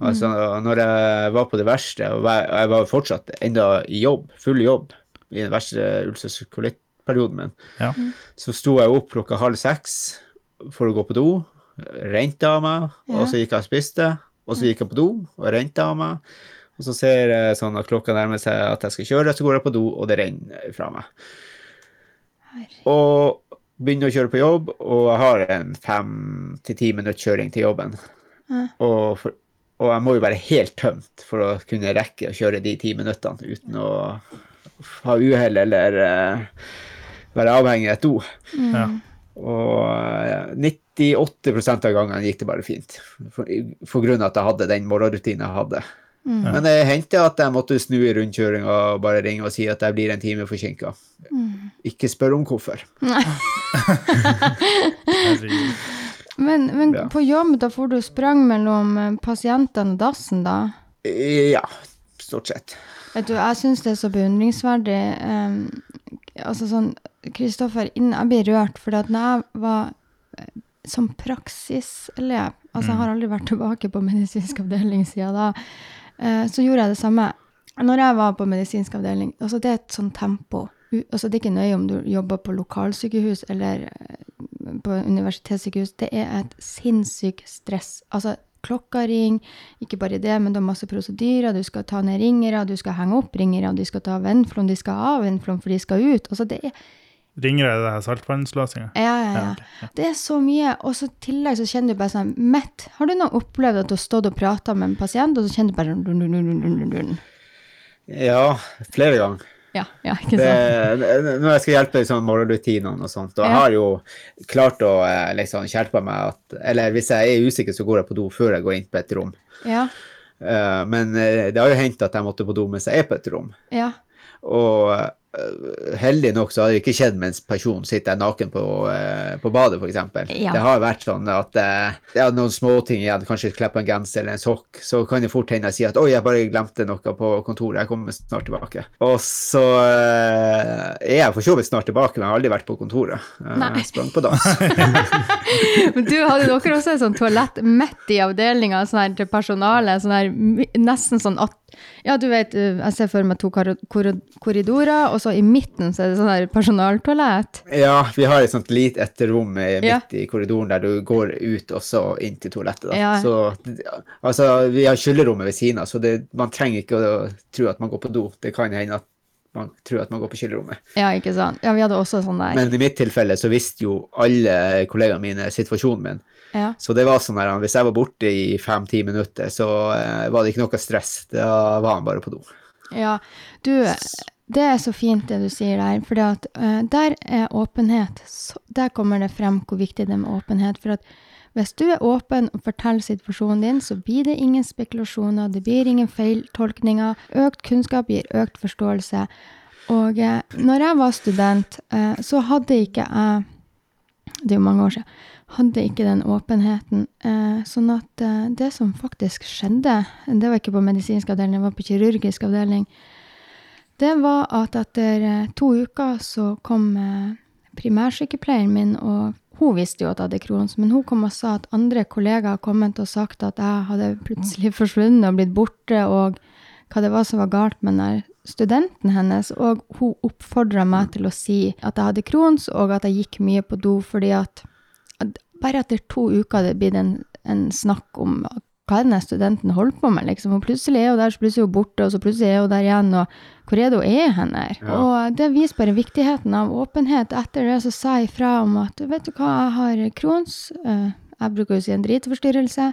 Altså, når jeg var på det verste, og jeg jeg var fortsatt enda i jobb, full jobb, i den verste ulcerkolittperioden min, Ja. så sto jeg opp klokka halv seks for å gå på do, rente av meg, Ja. og så gikk jeg og spiste, og så gikk jeg på do og rente av meg. Og så ser jeg sånn at klokka nærmer seg at jeg skal kjøre, så går jeg på do, og det renner fra meg. Og begynner å kjøre på jobb, og jeg har en fem til ti minutter kjøring til jobben. Ja. Og, for, og jeg må jo være helt tømt for å kunne rekke å kjøre de ti minuttene uten å ha uhell eller uh, være avhengig av et do. Ja. Og eh, 98 av gangene gikk det bare fint, for, for grunn av at jeg hadde den morgenrutinen jeg hadde. Mm. Men det hendte at jeg måtte snu i rundkjøringa og bare ringe og si at jeg blir en time forsinka. Mm. Ikke spør om hvorfor. Men, men Ja. på jobb, da får du sprang mellom eh, pasientene og dassen, da? Ja, stort sett. Vet du, jeg syns det er så beundringsverdig. Um, altså sånn, Kristoffer, jeg blir rørt, for at når jeg var eh, som praksiselev, altså jeg har aldri vært tilbake på medisinsk avdeling siden da, Uh, så gjorde jeg det samme. Når jeg var på medisinsk avdeling, altså det er et sånt tempo. Altså det er ikke nøye om du jobber på lokalsykehus eller eh, på universitetssykehus. Det er et sinnssykt stress. Altså klokka ringer, ikke bare det, men det er masse prosedyrer. Du skal ta ned ringere, du skal henge opp ringere, du skal ta vennflom, de skal av vennflom, for de skal ut. Altså det er Ringer det det her saltvannsløsninga? ja, ja, ja. Ja, ja. Det er så mye. Og så i tillegg så kjenner du bare sånn mett. Har du noen opplevd at du har stått og prata med en pasient, og så kjenner du bare sånn dun, dun, dun, dun, dun, dun. Ja, flere ganger. Ja, ja, ikke Det, når jeg skal hjelpe sånn morgenrutinene og sånt, og jeg har jo klart å eh, liksom hjelpe meg at Eller hvis jeg er usikker, så går jeg på do før jeg går inn på et rom. Ja, Eh, Men eh, det har jo hendt at jeg måtte på do mens jeg er på et rom. ja. Og heldig nok så har det ikke skjedd mens personen sitter naken på, eh, på badet, f.eks. Ja. Det har vært sånn at det er noen småting igjen, kanskje kle på en genser eller en sokk, så kan det fort hende jeg sier at 'oi, jeg bare glemte noe på kontoret, jeg kommer snart tilbake'. Og så eh, er jeg for så vidt snart tilbake, men jeg har aldri vært på kontoret. Eh, Jeg sprang på dans. Men du, hadde dere også et sånt toalett midt i avdelinga sånn her til personalet? Sånn her, nesten sånn at Ja, du vet, eh, jeg ser for meg to kor kor korridorer, og så i midten så er det sånn der personaltoalett. ja, vi har et sånt lite eh, midt Ja. i korridoren der du går ut og så inn til toalettet. Da. Ja. Så altså, vi har skyllerommet ved siden av, så det, man trenger ikke å tro at man går på do. Det kan hende at man tror at man går på skyllerommet. Ja, ikke sant? Ja, vi hadde også sånn der. Men i mitt tilfelle så visste jo alle kollegaene mine situasjonen min. Ja. Så det var sånn her, hvis jeg var borte i fem-ti minutter, så eh, var det ikke noe stress. Da var han bare på do. ja. Du, det er så fint det du sier der, for der er åpenhet. Så, der kommer det frem hvor viktig det er med åpenhet. For at Hvis du er åpen og forteller situasjonen din, så blir det ingen spekulasjoner, det blir ingen feiltolkninger. Økt kunnskap gir økt forståelse. Og uh, når jeg var student, uh, så hadde ikke jeg Det er jo mange år siden. Hadde ikke den åpenheten. Eh, sånn at eh, det som faktisk skjedde, det var ikke på medisinsk avdeling, det var på kirurgisk avdeling, det var at etter eh, to uker så kom primærsykepleieren min, og hun visste jo at jeg hadde Crohns, men hun kom og sa at andre kollegaer hadde kommet og sagt at jeg hadde plutselig forsvunnet og blitt borte, og hva det var som var galt med den studenten hennes. Og hun oppfordra meg til å si at jeg hadde Crohns, og at jeg gikk mye på do, fordi at bare etter to uker det blitt en, en snakk om hva er det den studenten holder på med, liksom. Og plutselig er hun der, så plutselig er hun borte, og så plutselig er hun der igjen, og hvor er det hun er hen her? Ja. Og det viser bare viktigheten av åpenhet. Etter det så sa jeg ifra om at vet du hva, jeg har Crohns, eh, jeg bruker jo si en dritforstyrrelse,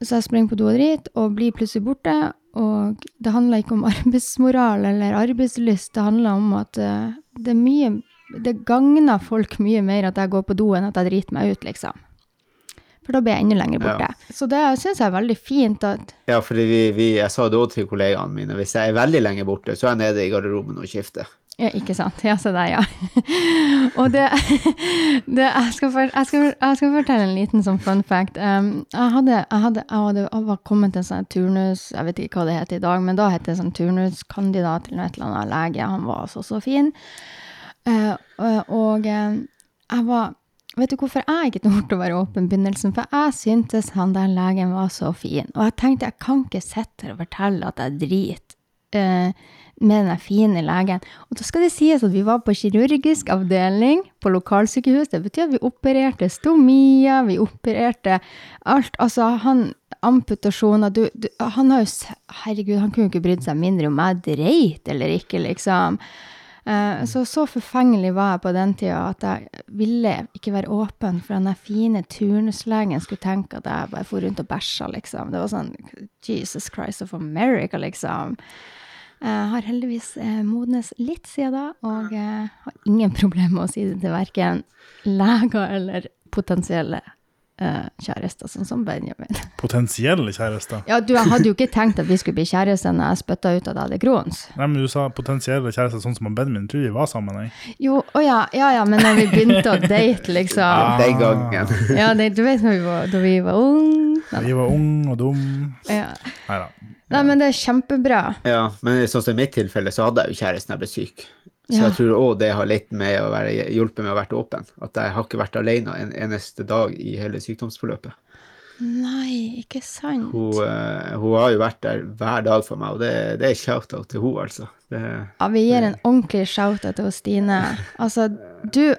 så jeg springer på do og driter, og blir plutselig borte. Og det handler ikke om arbeidsmoral eller arbeidslyst, det handler om at eh, det er mye Det gagner folk mye mer at jeg går på do enn at jeg driter meg ut, liksom. For da blir jeg enda lenger borte. Så det syns jeg er veldig fint at Ja, vi, jeg sa det òg til kollegaene mine, hvis jeg er veldig lenge borte, så er jeg nede i garderoben og skifter. Ja, ikke sant. Ja, se der, ja. Og det, det jeg, skal for, jeg, skal, jeg skal fortelle en liten sånn fun fact. Um, jeg, hadde, jeg, hadde, hadde, jeg var kommet til en sånn turnus, jeg vet ikke hva det heter i dag, men da het det sånn turnuskandidat eller noe eller annet lege. Han var altså så fin. Uh, og og um, jeg var Vet du hvorfor jeg ikke torde å være åpen i begynnelsen? For jeg syntes han der legen var så fin. Og jeg tenkte jeg kan ikke sitte her og fortelle at jeg driter med den fine legen. Og da skal det sies at vi var på kirurgisk avdeling på lokalsykehus. Det betyr at vi opererte stomier, vi opererte alt. Altså, han amputasjoner du, du, Han har jo Herregud, han kunne jo ikke brydd seg mindre om jeg dreit eller ikke, liksom. Eh, Så så forfengelig var jeg på den tida at jeg ville ikke være åpen for den fine turnuslegen skulle tenke at jeg bare for rundt og bæsja, liksom. Det var sånn Jesus Christ of America, liksom. Jeg har heldigvis eh, modnes litt siden da, og eh, har ingen problemer med å si det til verken leger eller potensielle eh, kjærester, sånn som Benjamin. Potensielle kjærester. Ja, du, jeg hadde jo ikke tenkt at vi skulle bli kjærester når jeg spytta ut at jeg hadde Crohns. Nei, men du sa potensielle kjærester sånn som Benjamin. Tror vi var sammen, jeg. Jo, å ja, ja, ja, men når vi begynte å date, liksom. Ah. Den gangen. Ja, det, du vet når vi var, da vi var unge. Vi var unge og dumme. Ja. Nei da. Nei, men det er kjempebra. Ja, men sånn som i mitt tilfelle, så hadde jeg jo kjæresten jeg ble syk. Så jeg tror òg det har litt med å være, hjulpet med å være åpen. At jeg har ikke vært alene en eneste dag i hele sykdomsforløpet. Nei, ikke sant? Hun, uh, hun har jo vært der hver dag for meg, og det, det er shout-out til hun altså. Det, Ja, vi gir en ordentlig shout-out til Stine. Altså, du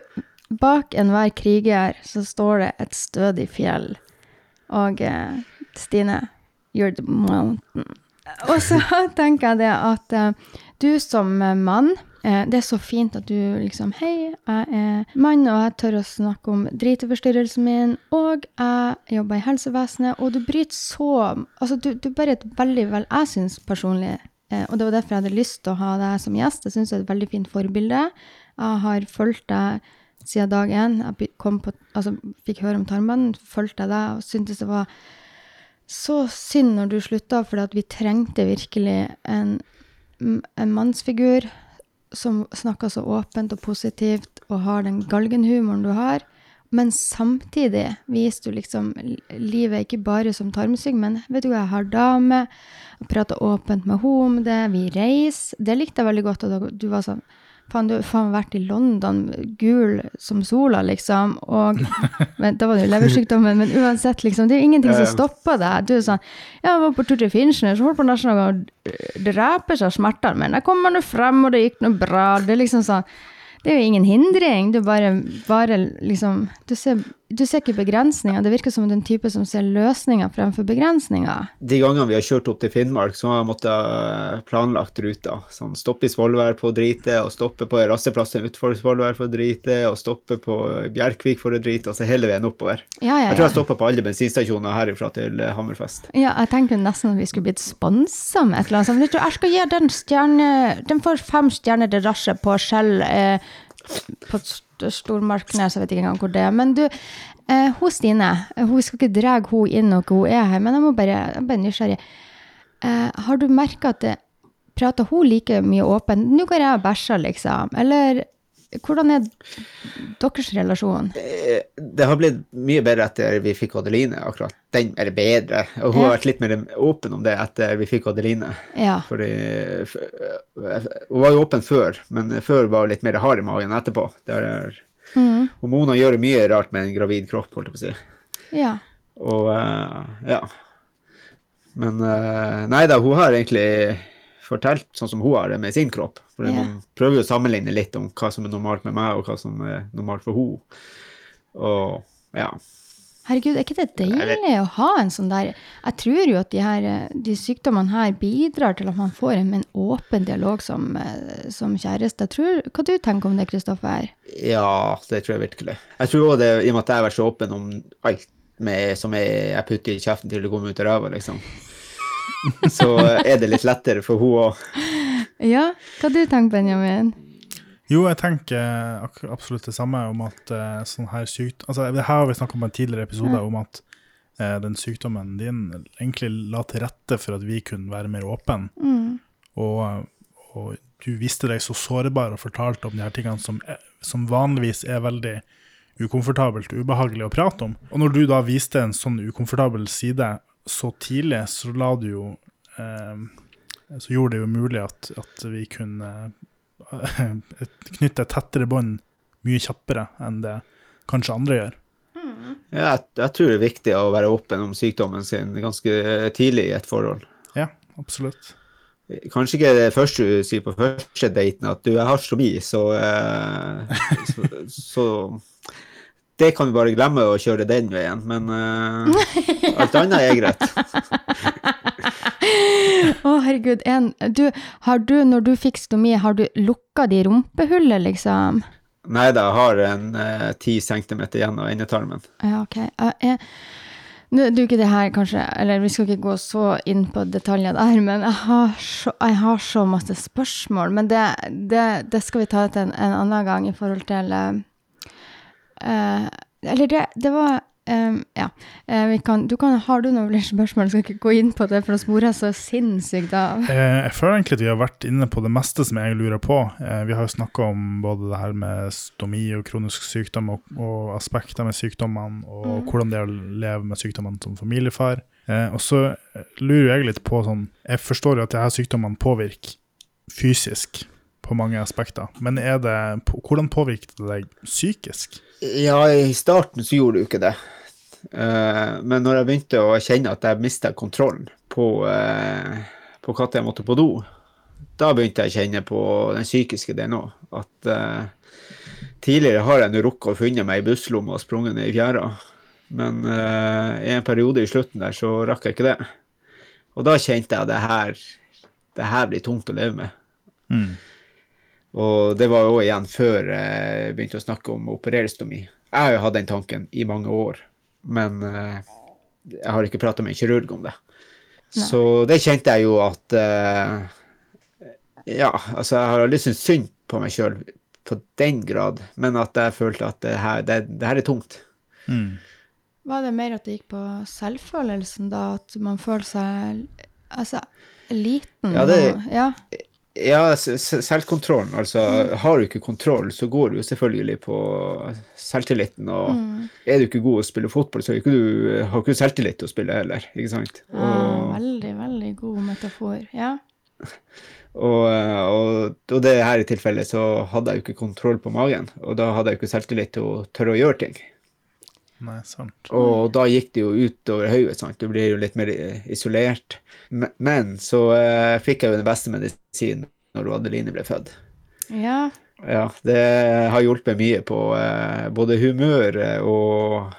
Bak enhver kriger så står det et stødig fjell. Og uh, Stine, you're the mountain. Og så tenker jeg det at uh, du som mann Det er så fint at du liksom Hei, jeg er mann, og jeg tør å snakke om driteforstyrrelsen min, og jeg jobber i helsevesenet, og du bryter så Altså, du, du er et veldig vel Jeg syns personlig Eh, og det var derfor jeg hadde lyst til å ha deg som gjest. Jeg syns du er et veldig fint forbilde. Jeg har fulgt deg siden dag én. Jeg kom på, altså, fikk høre om tarmbånd, fulgte deg og syntes det var så synd når du slutta, for vi trengte virkelig en, en mannsfigur som snakker så åpent og positivt og har den galgenhumoren du har. Men samtidig viser du liksom livet livet ikke bare som tarmsygg, men vet du hva, jeg har dame, prater åpent med henne om det, vi reiser. Det likte jeg veldig godt, og du var sånn Faen, du har vært i London, gul som sola, liksom. Og men, Da var det jo leversykdommen, men uansett, liksom. Det er jo ingenting som stopper deg. Du er sånn Ja, jeg var på tur til Finnsnes, så holdt på nesten å drepe seg av smertene, men jeg kommer nå frem, og det gikk nå bra. Det er liksom sånn Det er jo ingen hindring. Du bare, bare liksom du ser, du ser ikke begrensninger. Det virker som den type som ser løsninger fremfor begrensninger. De gangene vi har kjørt opp til Finnmark, så har jeg måttet planlagt ruta. Sånn stoppe i Svolvær på å drite, og stoppe på rasteplassen utenfor Svolvær for å drite, og stoppe på Bjerkvik for å drite, altså hele veien oppover. Ja, ja, Jeg tror jeg ja. stoppa på alle bensinstasjoner herifra til eh, Hammerfest. Ja, jeg tenkte nesten at vi skulle blitt sponsa med et eller annet sånt. Jeg skal gi den stjerne Den får fem stjerner til Rasje på Skjell eh, på St- Stormarknes, jeg vet ikke engang hvor det er. Men du, Eh, hun Stine, eh, hun skal ikke dra hun inn når hun er her, men jeg må bare, jeg bare nysgjerrig. Eh, har du merka at det, prater hun like mye åpent? Nå går jeg og bæsjer, liksom. Eller hvordan er deres relasjon? Eh, Det har blitt mye bedre etter vi fikk Adeline, akkurat. Den, er bedre. Og hun har vært litt mer åpen om det etter vi fikk Adeline. Ja. Fordi f- Hun var jo åpen før, men før var hun litt mer hard i magen etterpå. Der, er, Mm, og Mona gjør mye rart med en gravid kropp, holdt jeg på å si. ja. Og eh, ja. Men eh, nei da, hun har egentlig fortalt sånn som hun har det med sin kropp. For yeah. Man prøver jo å sammenligne litt om hva som er normalt med meg, og hva som er normalt for henne. Og ja. Herregud, er ikke det deilig å ha en sånn der Jeg tror jo at de, her, de sykdommene her bidrar til at man får en, en åpen dialog som, eh, som kjæreste. Tror, hva du tenker om det, Kristoffer? Ja, det tror jeg virkelig. Jeg tror også det, i og med at jeg har vært så åpen om alt med, som jeg, jeg putter i kjeften til det kommer ut av ræva, liksom, så er det litt lettere for hun òg. Ja, hva du tenker Benjamin? Jo, jeg tenker absolutt det samme om at uh, sånn her sykt... Altså, det her har vi snakket om i en tidligere episode, om at uh, den sykdommen din egentlig la til rette for at vi kunne være mer åpne. Mm. Og, og du viste deg så sårbar og fortalte om de her tingene som, som vanligvis er veldig ukomfortabelt og ubehagelig å prate om. Og når du da viste en sånn ukomfortabel side så tidlig, så la du jo eh, Så gjorde det jo mulig at, at vi kunne eh, knytte et tettere bånd mye kjappere enn det kanskje andre gjør. Ja, jeg, jeg tror det er viktig å være åpen om sykdommen sin ganske tidlig i et forhold. Ja, absolutt. Kanskje ikke det første du sier på første daten, at du, jeg har stomi, så, eh, så, så det kan vi bare glemme å kjøre den veien, men uh, alt annet er greit. Å, herregud. En, du, har du, når du fikk stomi, har du lukka de rumpehullet, liksom? Nei da, jeg har en ti 10 centimeter igjen av endetarmen. Ja, ok. Uh, jeg, nå er ikke det her, kanskje, eller vi skal ikke gå så inn på detaljer der, men jeg har så, jeg har så masse spørsmål. Men det, det, det skal vi ta til en, en annen gang i forhold til eh, eh, Eller det, det var Um, Ja. eh, vi kan, du kan, har du noen flere spørsmål? Skal ikke gå inn på det, for å spore så sinnssykt av. Eh, jeg føler egentlig at vi har vært inne på det meste som jeg lurer på. Eh, vi har jo snakka om både det her med stomi og kronisk sykdom, og, og aspekter med sykdommene, og hvordan det er å leve med sykdommene som familiefar. Eh, og så lurer jeg litt på sånn Jeg forstår jo at her sykdommene påvirker fysisk på mange aspekter, men er det, hvordan påvirker det deg psykisk? Ja, i starten så gjorde du ikke det. Eh, men når jeg begynte å kjenne at jeg mista kontrollen på, uh, på når jeg måtte på do, da begynte jeg å kjenne på den psykiske delen òg. At eh, tidligere har jeg nå rukket å funne meg i busslomma og sprunget ned i fjæra. Men eh, i en periode i slutten der så rakk jeg ikke det. Og da kjente jeg at det her, det her blir tungt å leve med. Mm. Og det var jo igjen før jeg begynte å snakke om å. Jeg har jo hatt den tanken i mange år, men eh, jeg har ikke prata med en kirurg om det. Nei. Så det kjente jeg jo at eh, Ja, altså, jeg har aldri syntes synd på meg sjøl på den grad, men at jeg følte at det her, det, det her er tungt. Mm. Var det mer at det gikk på selvfølelsen, da? At man føler seg altså, liten? Ja, det- og- ja. Ja, selvkontrollen. Altså, har du ikke kontroll, så går du jo selvfølgelig på selvtilliten. Og Mm. er du ikke god å spille fotball, så har ikke du, har ikke selvtillit til å spille heller. ikke sant? Og, ah, veldig, veldig god metafor. Ja. og, og, og det her i tilfellet så hadde jeg jo ikke kontroll på magen, og da hadde jeg jo ikke selvtillit til å tørre å gjøre ting. Nei, sant. Og da gikk det jo utover hodet, sant. Du blir jo litt mer eh, isolert. Men, men så eh, fikk jeg jo den beste medisinen når Adeline ble født. ja. Ja, det har hjulpet mye på eh, både humør og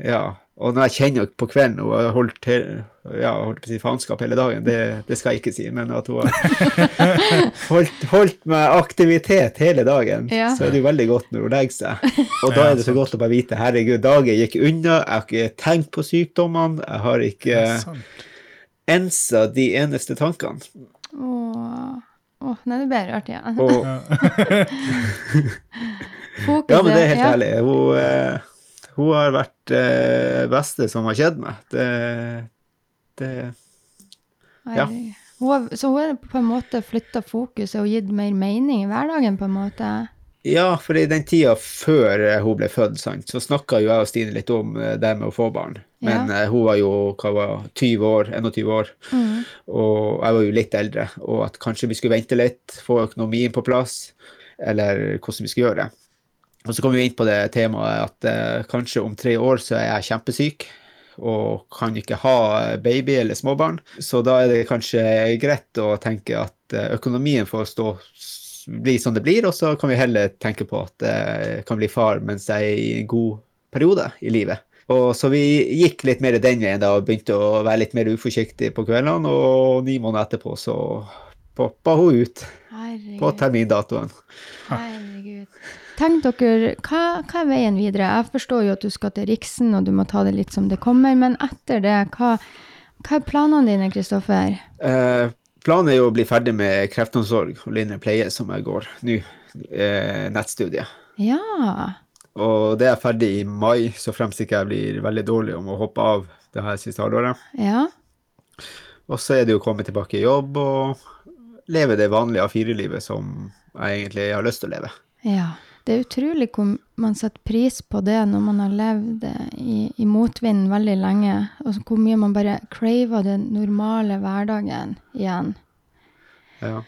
ja. Og når jeg kjenner på kvelden og har holdt, ja, holdt på å si faenskap hele dagen, det, det skal jeg ikke si, men at hun har holdt, holdt med aktivitet hele dagen, Ja. så er det jo veldig godt når hun legger seg. Og da er det så godt å bare vite herregud, dagen gikk unna, jeg har ikke tenkt på sykdommene, jeg har ikke ensa de eneste tankene. Åh. Åh, nei, det ble rart ja. Og Ja, men det er helt ja. ærlig. Hun, eh, Hun har vært det beste som har skjedd meg. Det, det Ja. Hun har, så hun har på en måte flytta fokuset og gitt mer mening i hverdagen, på en måte? Ja, for i den tida før hun ble født, sant, så snakka jo jeg og Stine litt om eh, det med å få barn. Men Ja. eh, hun var jo var, 20 år, 21 år, Mm. og jeg var jo litt eldre. Og at kanskje vi skulle vente litt, få økonomien på plass, eller hvordan vi skulle gjøre det. Og så kom vi inn på det temaet at eh, kanskje om tre år så er jeg kjempesyk og kan ikke ha baby eller småbarn. Så da er det kanskje greit å tenke at eh, økonomien får stå bli som det blir, og så kan vi heller tenke på at jeg kan bli far mens jeg er i en god periode i livet. Og Så vi gikk litt mer den veien da og begynte å være litt mer uforsiktig på kveldene, og ni måneder etterpå så poppa hun ut på termindatoen. Herregud. Tenk dere, hva, hva er veien videre? Jeg forstår jo at du skal til Riksen, og du må ta det litt som det kommer, men etter det, hva, hva er planene dine, Kristoffer? Eh, planen er jo å bli ferdig med kreftomsorg og lignende pleie, som jeg går nå. Eh, nettstudiet. Ja. Og det er ferdig i mai, så fremst ikke jeg blir veldig dårlig om å hoppe av det her siste halvåret. Ja. Og så er det jo å komme tilbake i jobb og leve det vanlige A4-livet som jeg egentlig har lyst til å leve. Ja. Det er utrolig hvor man setter pris på det når man har levd i, i motvind veldig lenge, og hvor mye man bare craver den normale hverdagen igjen. Ja.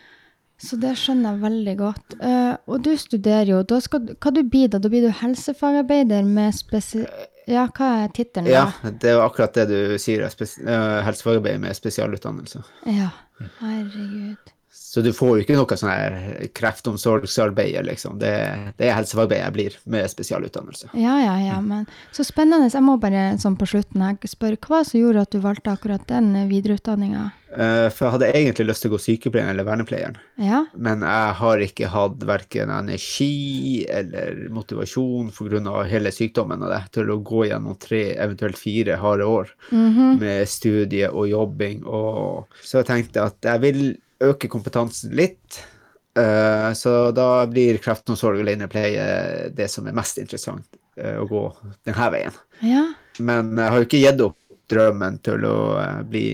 Så det skjønner jeg veldig godt. Uh, og du studerer jo, da skal, hva du blir da? Da blir du helsefagarbeider med spesi... Ja, hva er tittelen ja, det er jo akkurat det du sier, uh, helsefagarbeider med spesialutdannelse. Ja. Herregud. Så du får jo ikke noe sånn kreftomsorgsarbeid, liksom. Det, det er helsefagarbeider jeg blir med spesialutdannelse. Ja, ja, ja, men så spennende. Jeg må bare sånn på slutten her spørre, hva som gjorde at du valgte akkurat den videreutdanninga? Eh, for jeg hadde egentlig lyst til å gå sykepleieren eller vernepleieren. Ja, Men jeg har ikke hatt verken energi eller motivasjon pga. hele sykdommen og det, til å gå gjennom tre, eventuelt fire harde år mhm, med studie og jobbing. Og så jeg tenkte at jeg vil øke kompetansen litt. Uh, så da blir kreftomsorg og linjepleie det som er mest interessant uh, å gå denne veien. ja. Men jeg har jo ikke gitt opp drømmen til å eh, bli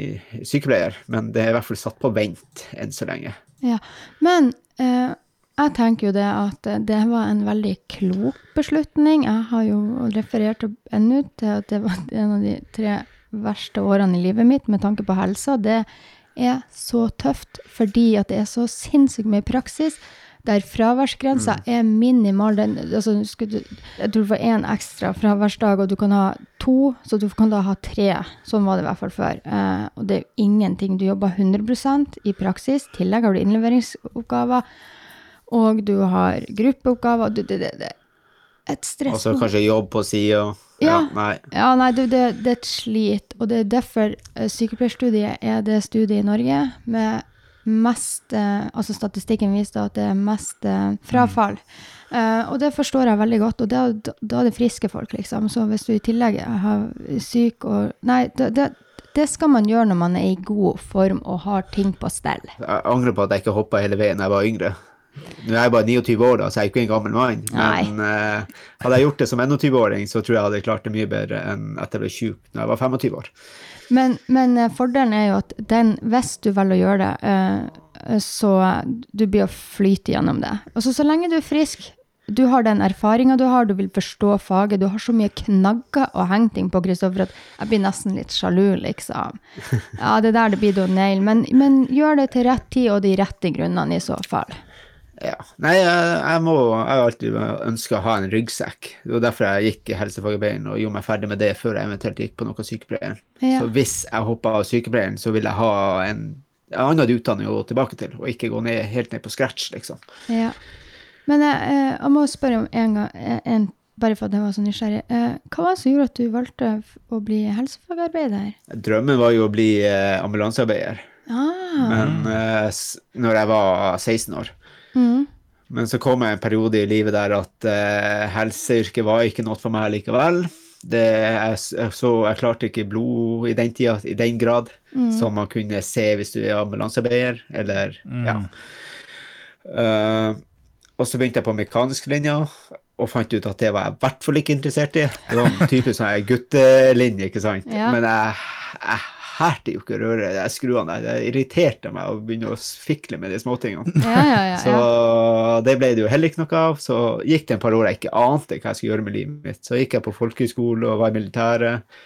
sykepleier, men det er i hvert fall satt på vent enn så lenge. Ja, men eh, jeg tenker jo det at eh, det var en veldig klok beslutning. Jeg har jo referert ennå til at det var en av de tre verste årene i livet mitt med tanke på helsa. Det er så tøft fordi at det er så sinnssykt mye praksis. Der fraværsgrensa er minimal. Den, altså, skal du, jeg tror du får én ekstra fraværsdag, og du kan ha to, så du kan da ha tre. Sånn var det i hvert fall før. Eh, og det er jo ingenting. Du jobber 100 i praksis. I tillegg har du innleveringsoppgaver, og du har gruppeoppgaver. Du, det, det, det et stress. Og så kanskje jobb på sida. Ja. nei. Ja, nei, det, det, det er et slit, og det er derfor eh, sykepleierstudiet er det studiet i Norge med mest eh, Altså statistikken viser at det er mest frafall. frafall. Uh, og det forstår jeg veldig godt, og da, da er det friske folk, liksom. Så hvis du i tillegg har syk og Nei, det, det, det skal man gjøre når man er i god form og har ting på stell. Jeg angrer på at jeg ikke hoppa hele veien da jeg var yngre. Nå er jeg bare 29 år, da, så jeg er ikke en gammel mann. Men uh, hadde jeg gjort det som 21-åring, så tror jeg jeg hadde klart det mye bedre enn etter jeg ble sjuk da jeg var 25 år. Men, men eh, fordelen er jo at den, hvis du velger å gjøre det, uh, så du blir å flyte gjennom det. Altså så lenge du er frisk, du har den erfaringa du har, du vil forstå faget, du har så mye knagger å henge ting på, Kristoffer, at jeg blir nesten litt sjalu, liksom. Ja, det der det blir å nail. Men, men gjør det til rett tid og de rette grunnene i så fall. Ja. Nei, jeg, jeg, må, jeg har alltid ønska å ha en ryggsekk. Det var derfor jeg gikk i helsefagarbeideren og gjorde meg ferdig med det før jeg eventuelt gikk på noe sykepleier. Ja. Så hvis jeg hoppa av sykepleieren, så vil jeg ha en, en annen utdanning å gå tilbake til, og ikke gå ned, helt ned på scratch, liksom. Ja. Men jeg, eh, jeg må spørre om en gang, eh, en, bare for at jeg var så nysgjerrig. Eh, Hva var det som gjorde at du valgte å bli helsefagarbeider? Drømmen var jo å bli ambulansearbeider, Ah. men når jeg var 16 år. Mm. Men så kom jeg en periode i livet der at eh, helseyrket var ikke noe for meg likevel. Det, jeg, så jeg klarte ikke blod i den tida i den grad som man kunne se hvis du er ambulansearbeider, eller ja. Uh, og så begynte jeg på mekanisk linja, og fant ut at det var jeg i hvert fall ikke interessert i. Det var en typisk sånn guttelinje, ikke sant. Ja. Men jeg, jeg hærte jo ikke å røre de skruene der. Det irriterte meg å begynne å fikle med de småtingene. Ja, ja, ja. Så det ble det jo heller ikke noe av. Så gikk det en par år jeg ikke ante hva jeg skulle gjøre med livet mitt. Så gikk jeg på folkehøyskole og var i militæret.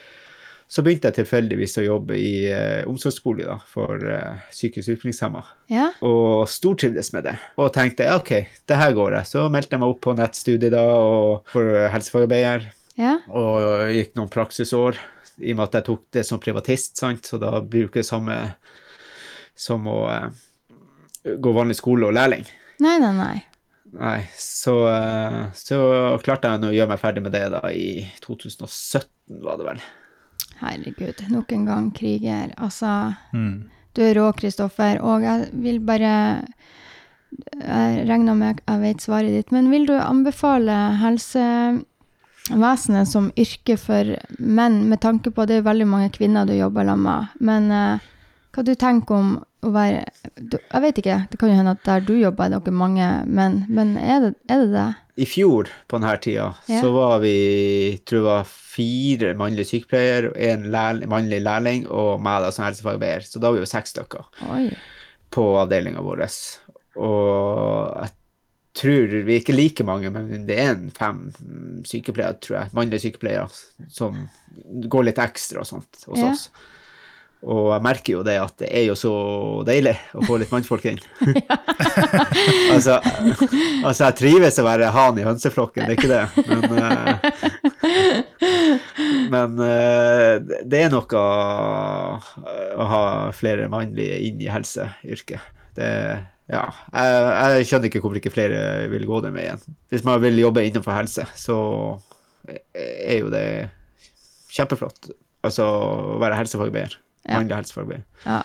Så begynte jeg tilfeldigvis å jobbe i uh, omsorgsbolig da, for uh, psykisk utviklingshemma, ja. og stortrivdes med det. Og tenkte OK, det her går jeg. Så meldte jeg meg opp på nettstudiet da, og for helsefagarbeider, ja. og gikk noen praksisår. I og med at jeg tok det som privatist, sant? så da bruker det det samme som å uh, gå vanlig skole og lærling. Nei, nei, nei. Nei, så, uh, så klarte jeg å gjøre meg ferdig med det da i 2017, var det vel. Herregud, nok en gang kriger. Altså, Mm. du er rå, Kristoffer, og jeg vil bare Jeg regner med jeg vet svaret ditt, men vil du anbefale helsevesenet som yrke for menn, med tanke på at det er veldig mange kvinner du jobber sammen med, men eh, hva du tenker om å være du, Jeg vet ikke, det kan jo hende at der du jobber, er dere mange menn, men er det er det? det? I fjor på denne tida Ja. så var vi tror jeg var fire mannlige sykepleiere, en lærl mannlig lærling og meg da som helsefagarbeider. Så da var vi jo seks stykker på avdelinga vår. Og jeg tror vi er ikke like mange, men det er en fem sykepleiere, tror jeg, mannlige sykepleiere, som går litt ekstra og sånt hos Ja. oss. Og jeg merker jo det at det er jo så deilig å få litt mannfolk inn. altså, altså, jeg trives å være han i hønseflokken, det er ikke det. Men, eh, men eh, det er noe å ha flere mannlige inn i helseyrket. Det, ja, jeg, jeg skjønner ikke hvorfor ikke flere vil gå den veien. Hvis man vil jobbe innenfor helse, så er jo det kjempeflott. Altså å være helsefagarbeider. Ja. Mannlig helsefagarbeider. Ja.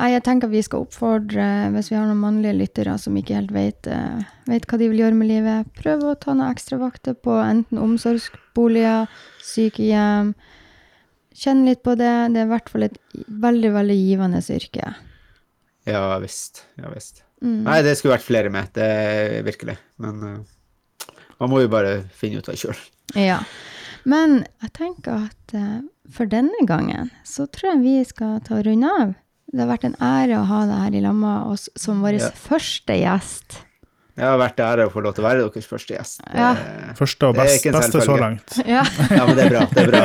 Jeg tenker vi skal oppfordre, hvis vi har noen mannlige lyttere som ikke helt vet, eh, vet hva de vil gjøre med livet, prøv å ta noen ekstravakter på enten omsorgsboliger, sykehjem. Kjenn litt på det. Det er i hvert fall et veldig, veldig givende yrke. Ja visst. Ja visst. Mm. Nei, det skulle vært flere med, det virkelig. Men uh, man må jo bare finne ut av det sjøl. Ja. Men jeg tenker at uh, for denne gangen så tror jeg vi skal ta og runde av. Det har vært en ære å ha deg her i oss som vår Ja. første gjest. Det har vært ære å få lov til å være deres første gjest. Det- Ja. Første og best, beste så langt. Ja, Ja, men det er bra. Det er bra.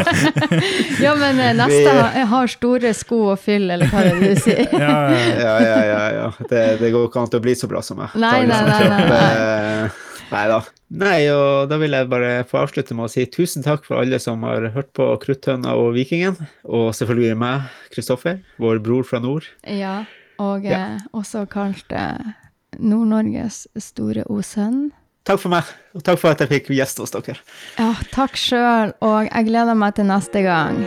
ja men eh, neste Vi- har, har store sko å fylle, eller hva er det du sier? Ja, ja, ja. Ja, ja. Det, det går ikke an til å bli så bra som meg. Nei, nei, nei, nei, nei. Nei da. Nei, og da vil jeg bare få avslutte med å si tusen takk for alle som har hørt på Krutthøna og Vikingen. Og selvfølgelig meg, Kristoffer, vår bror fra nord. Ja, og Ja. eh, også kalt eh, Nord-Norges store O-sønn. Takk for meg, og takk for at jeg fikk gjeste hos dere. Ja, takk sjøl, og jeg gleder meg til neste gang.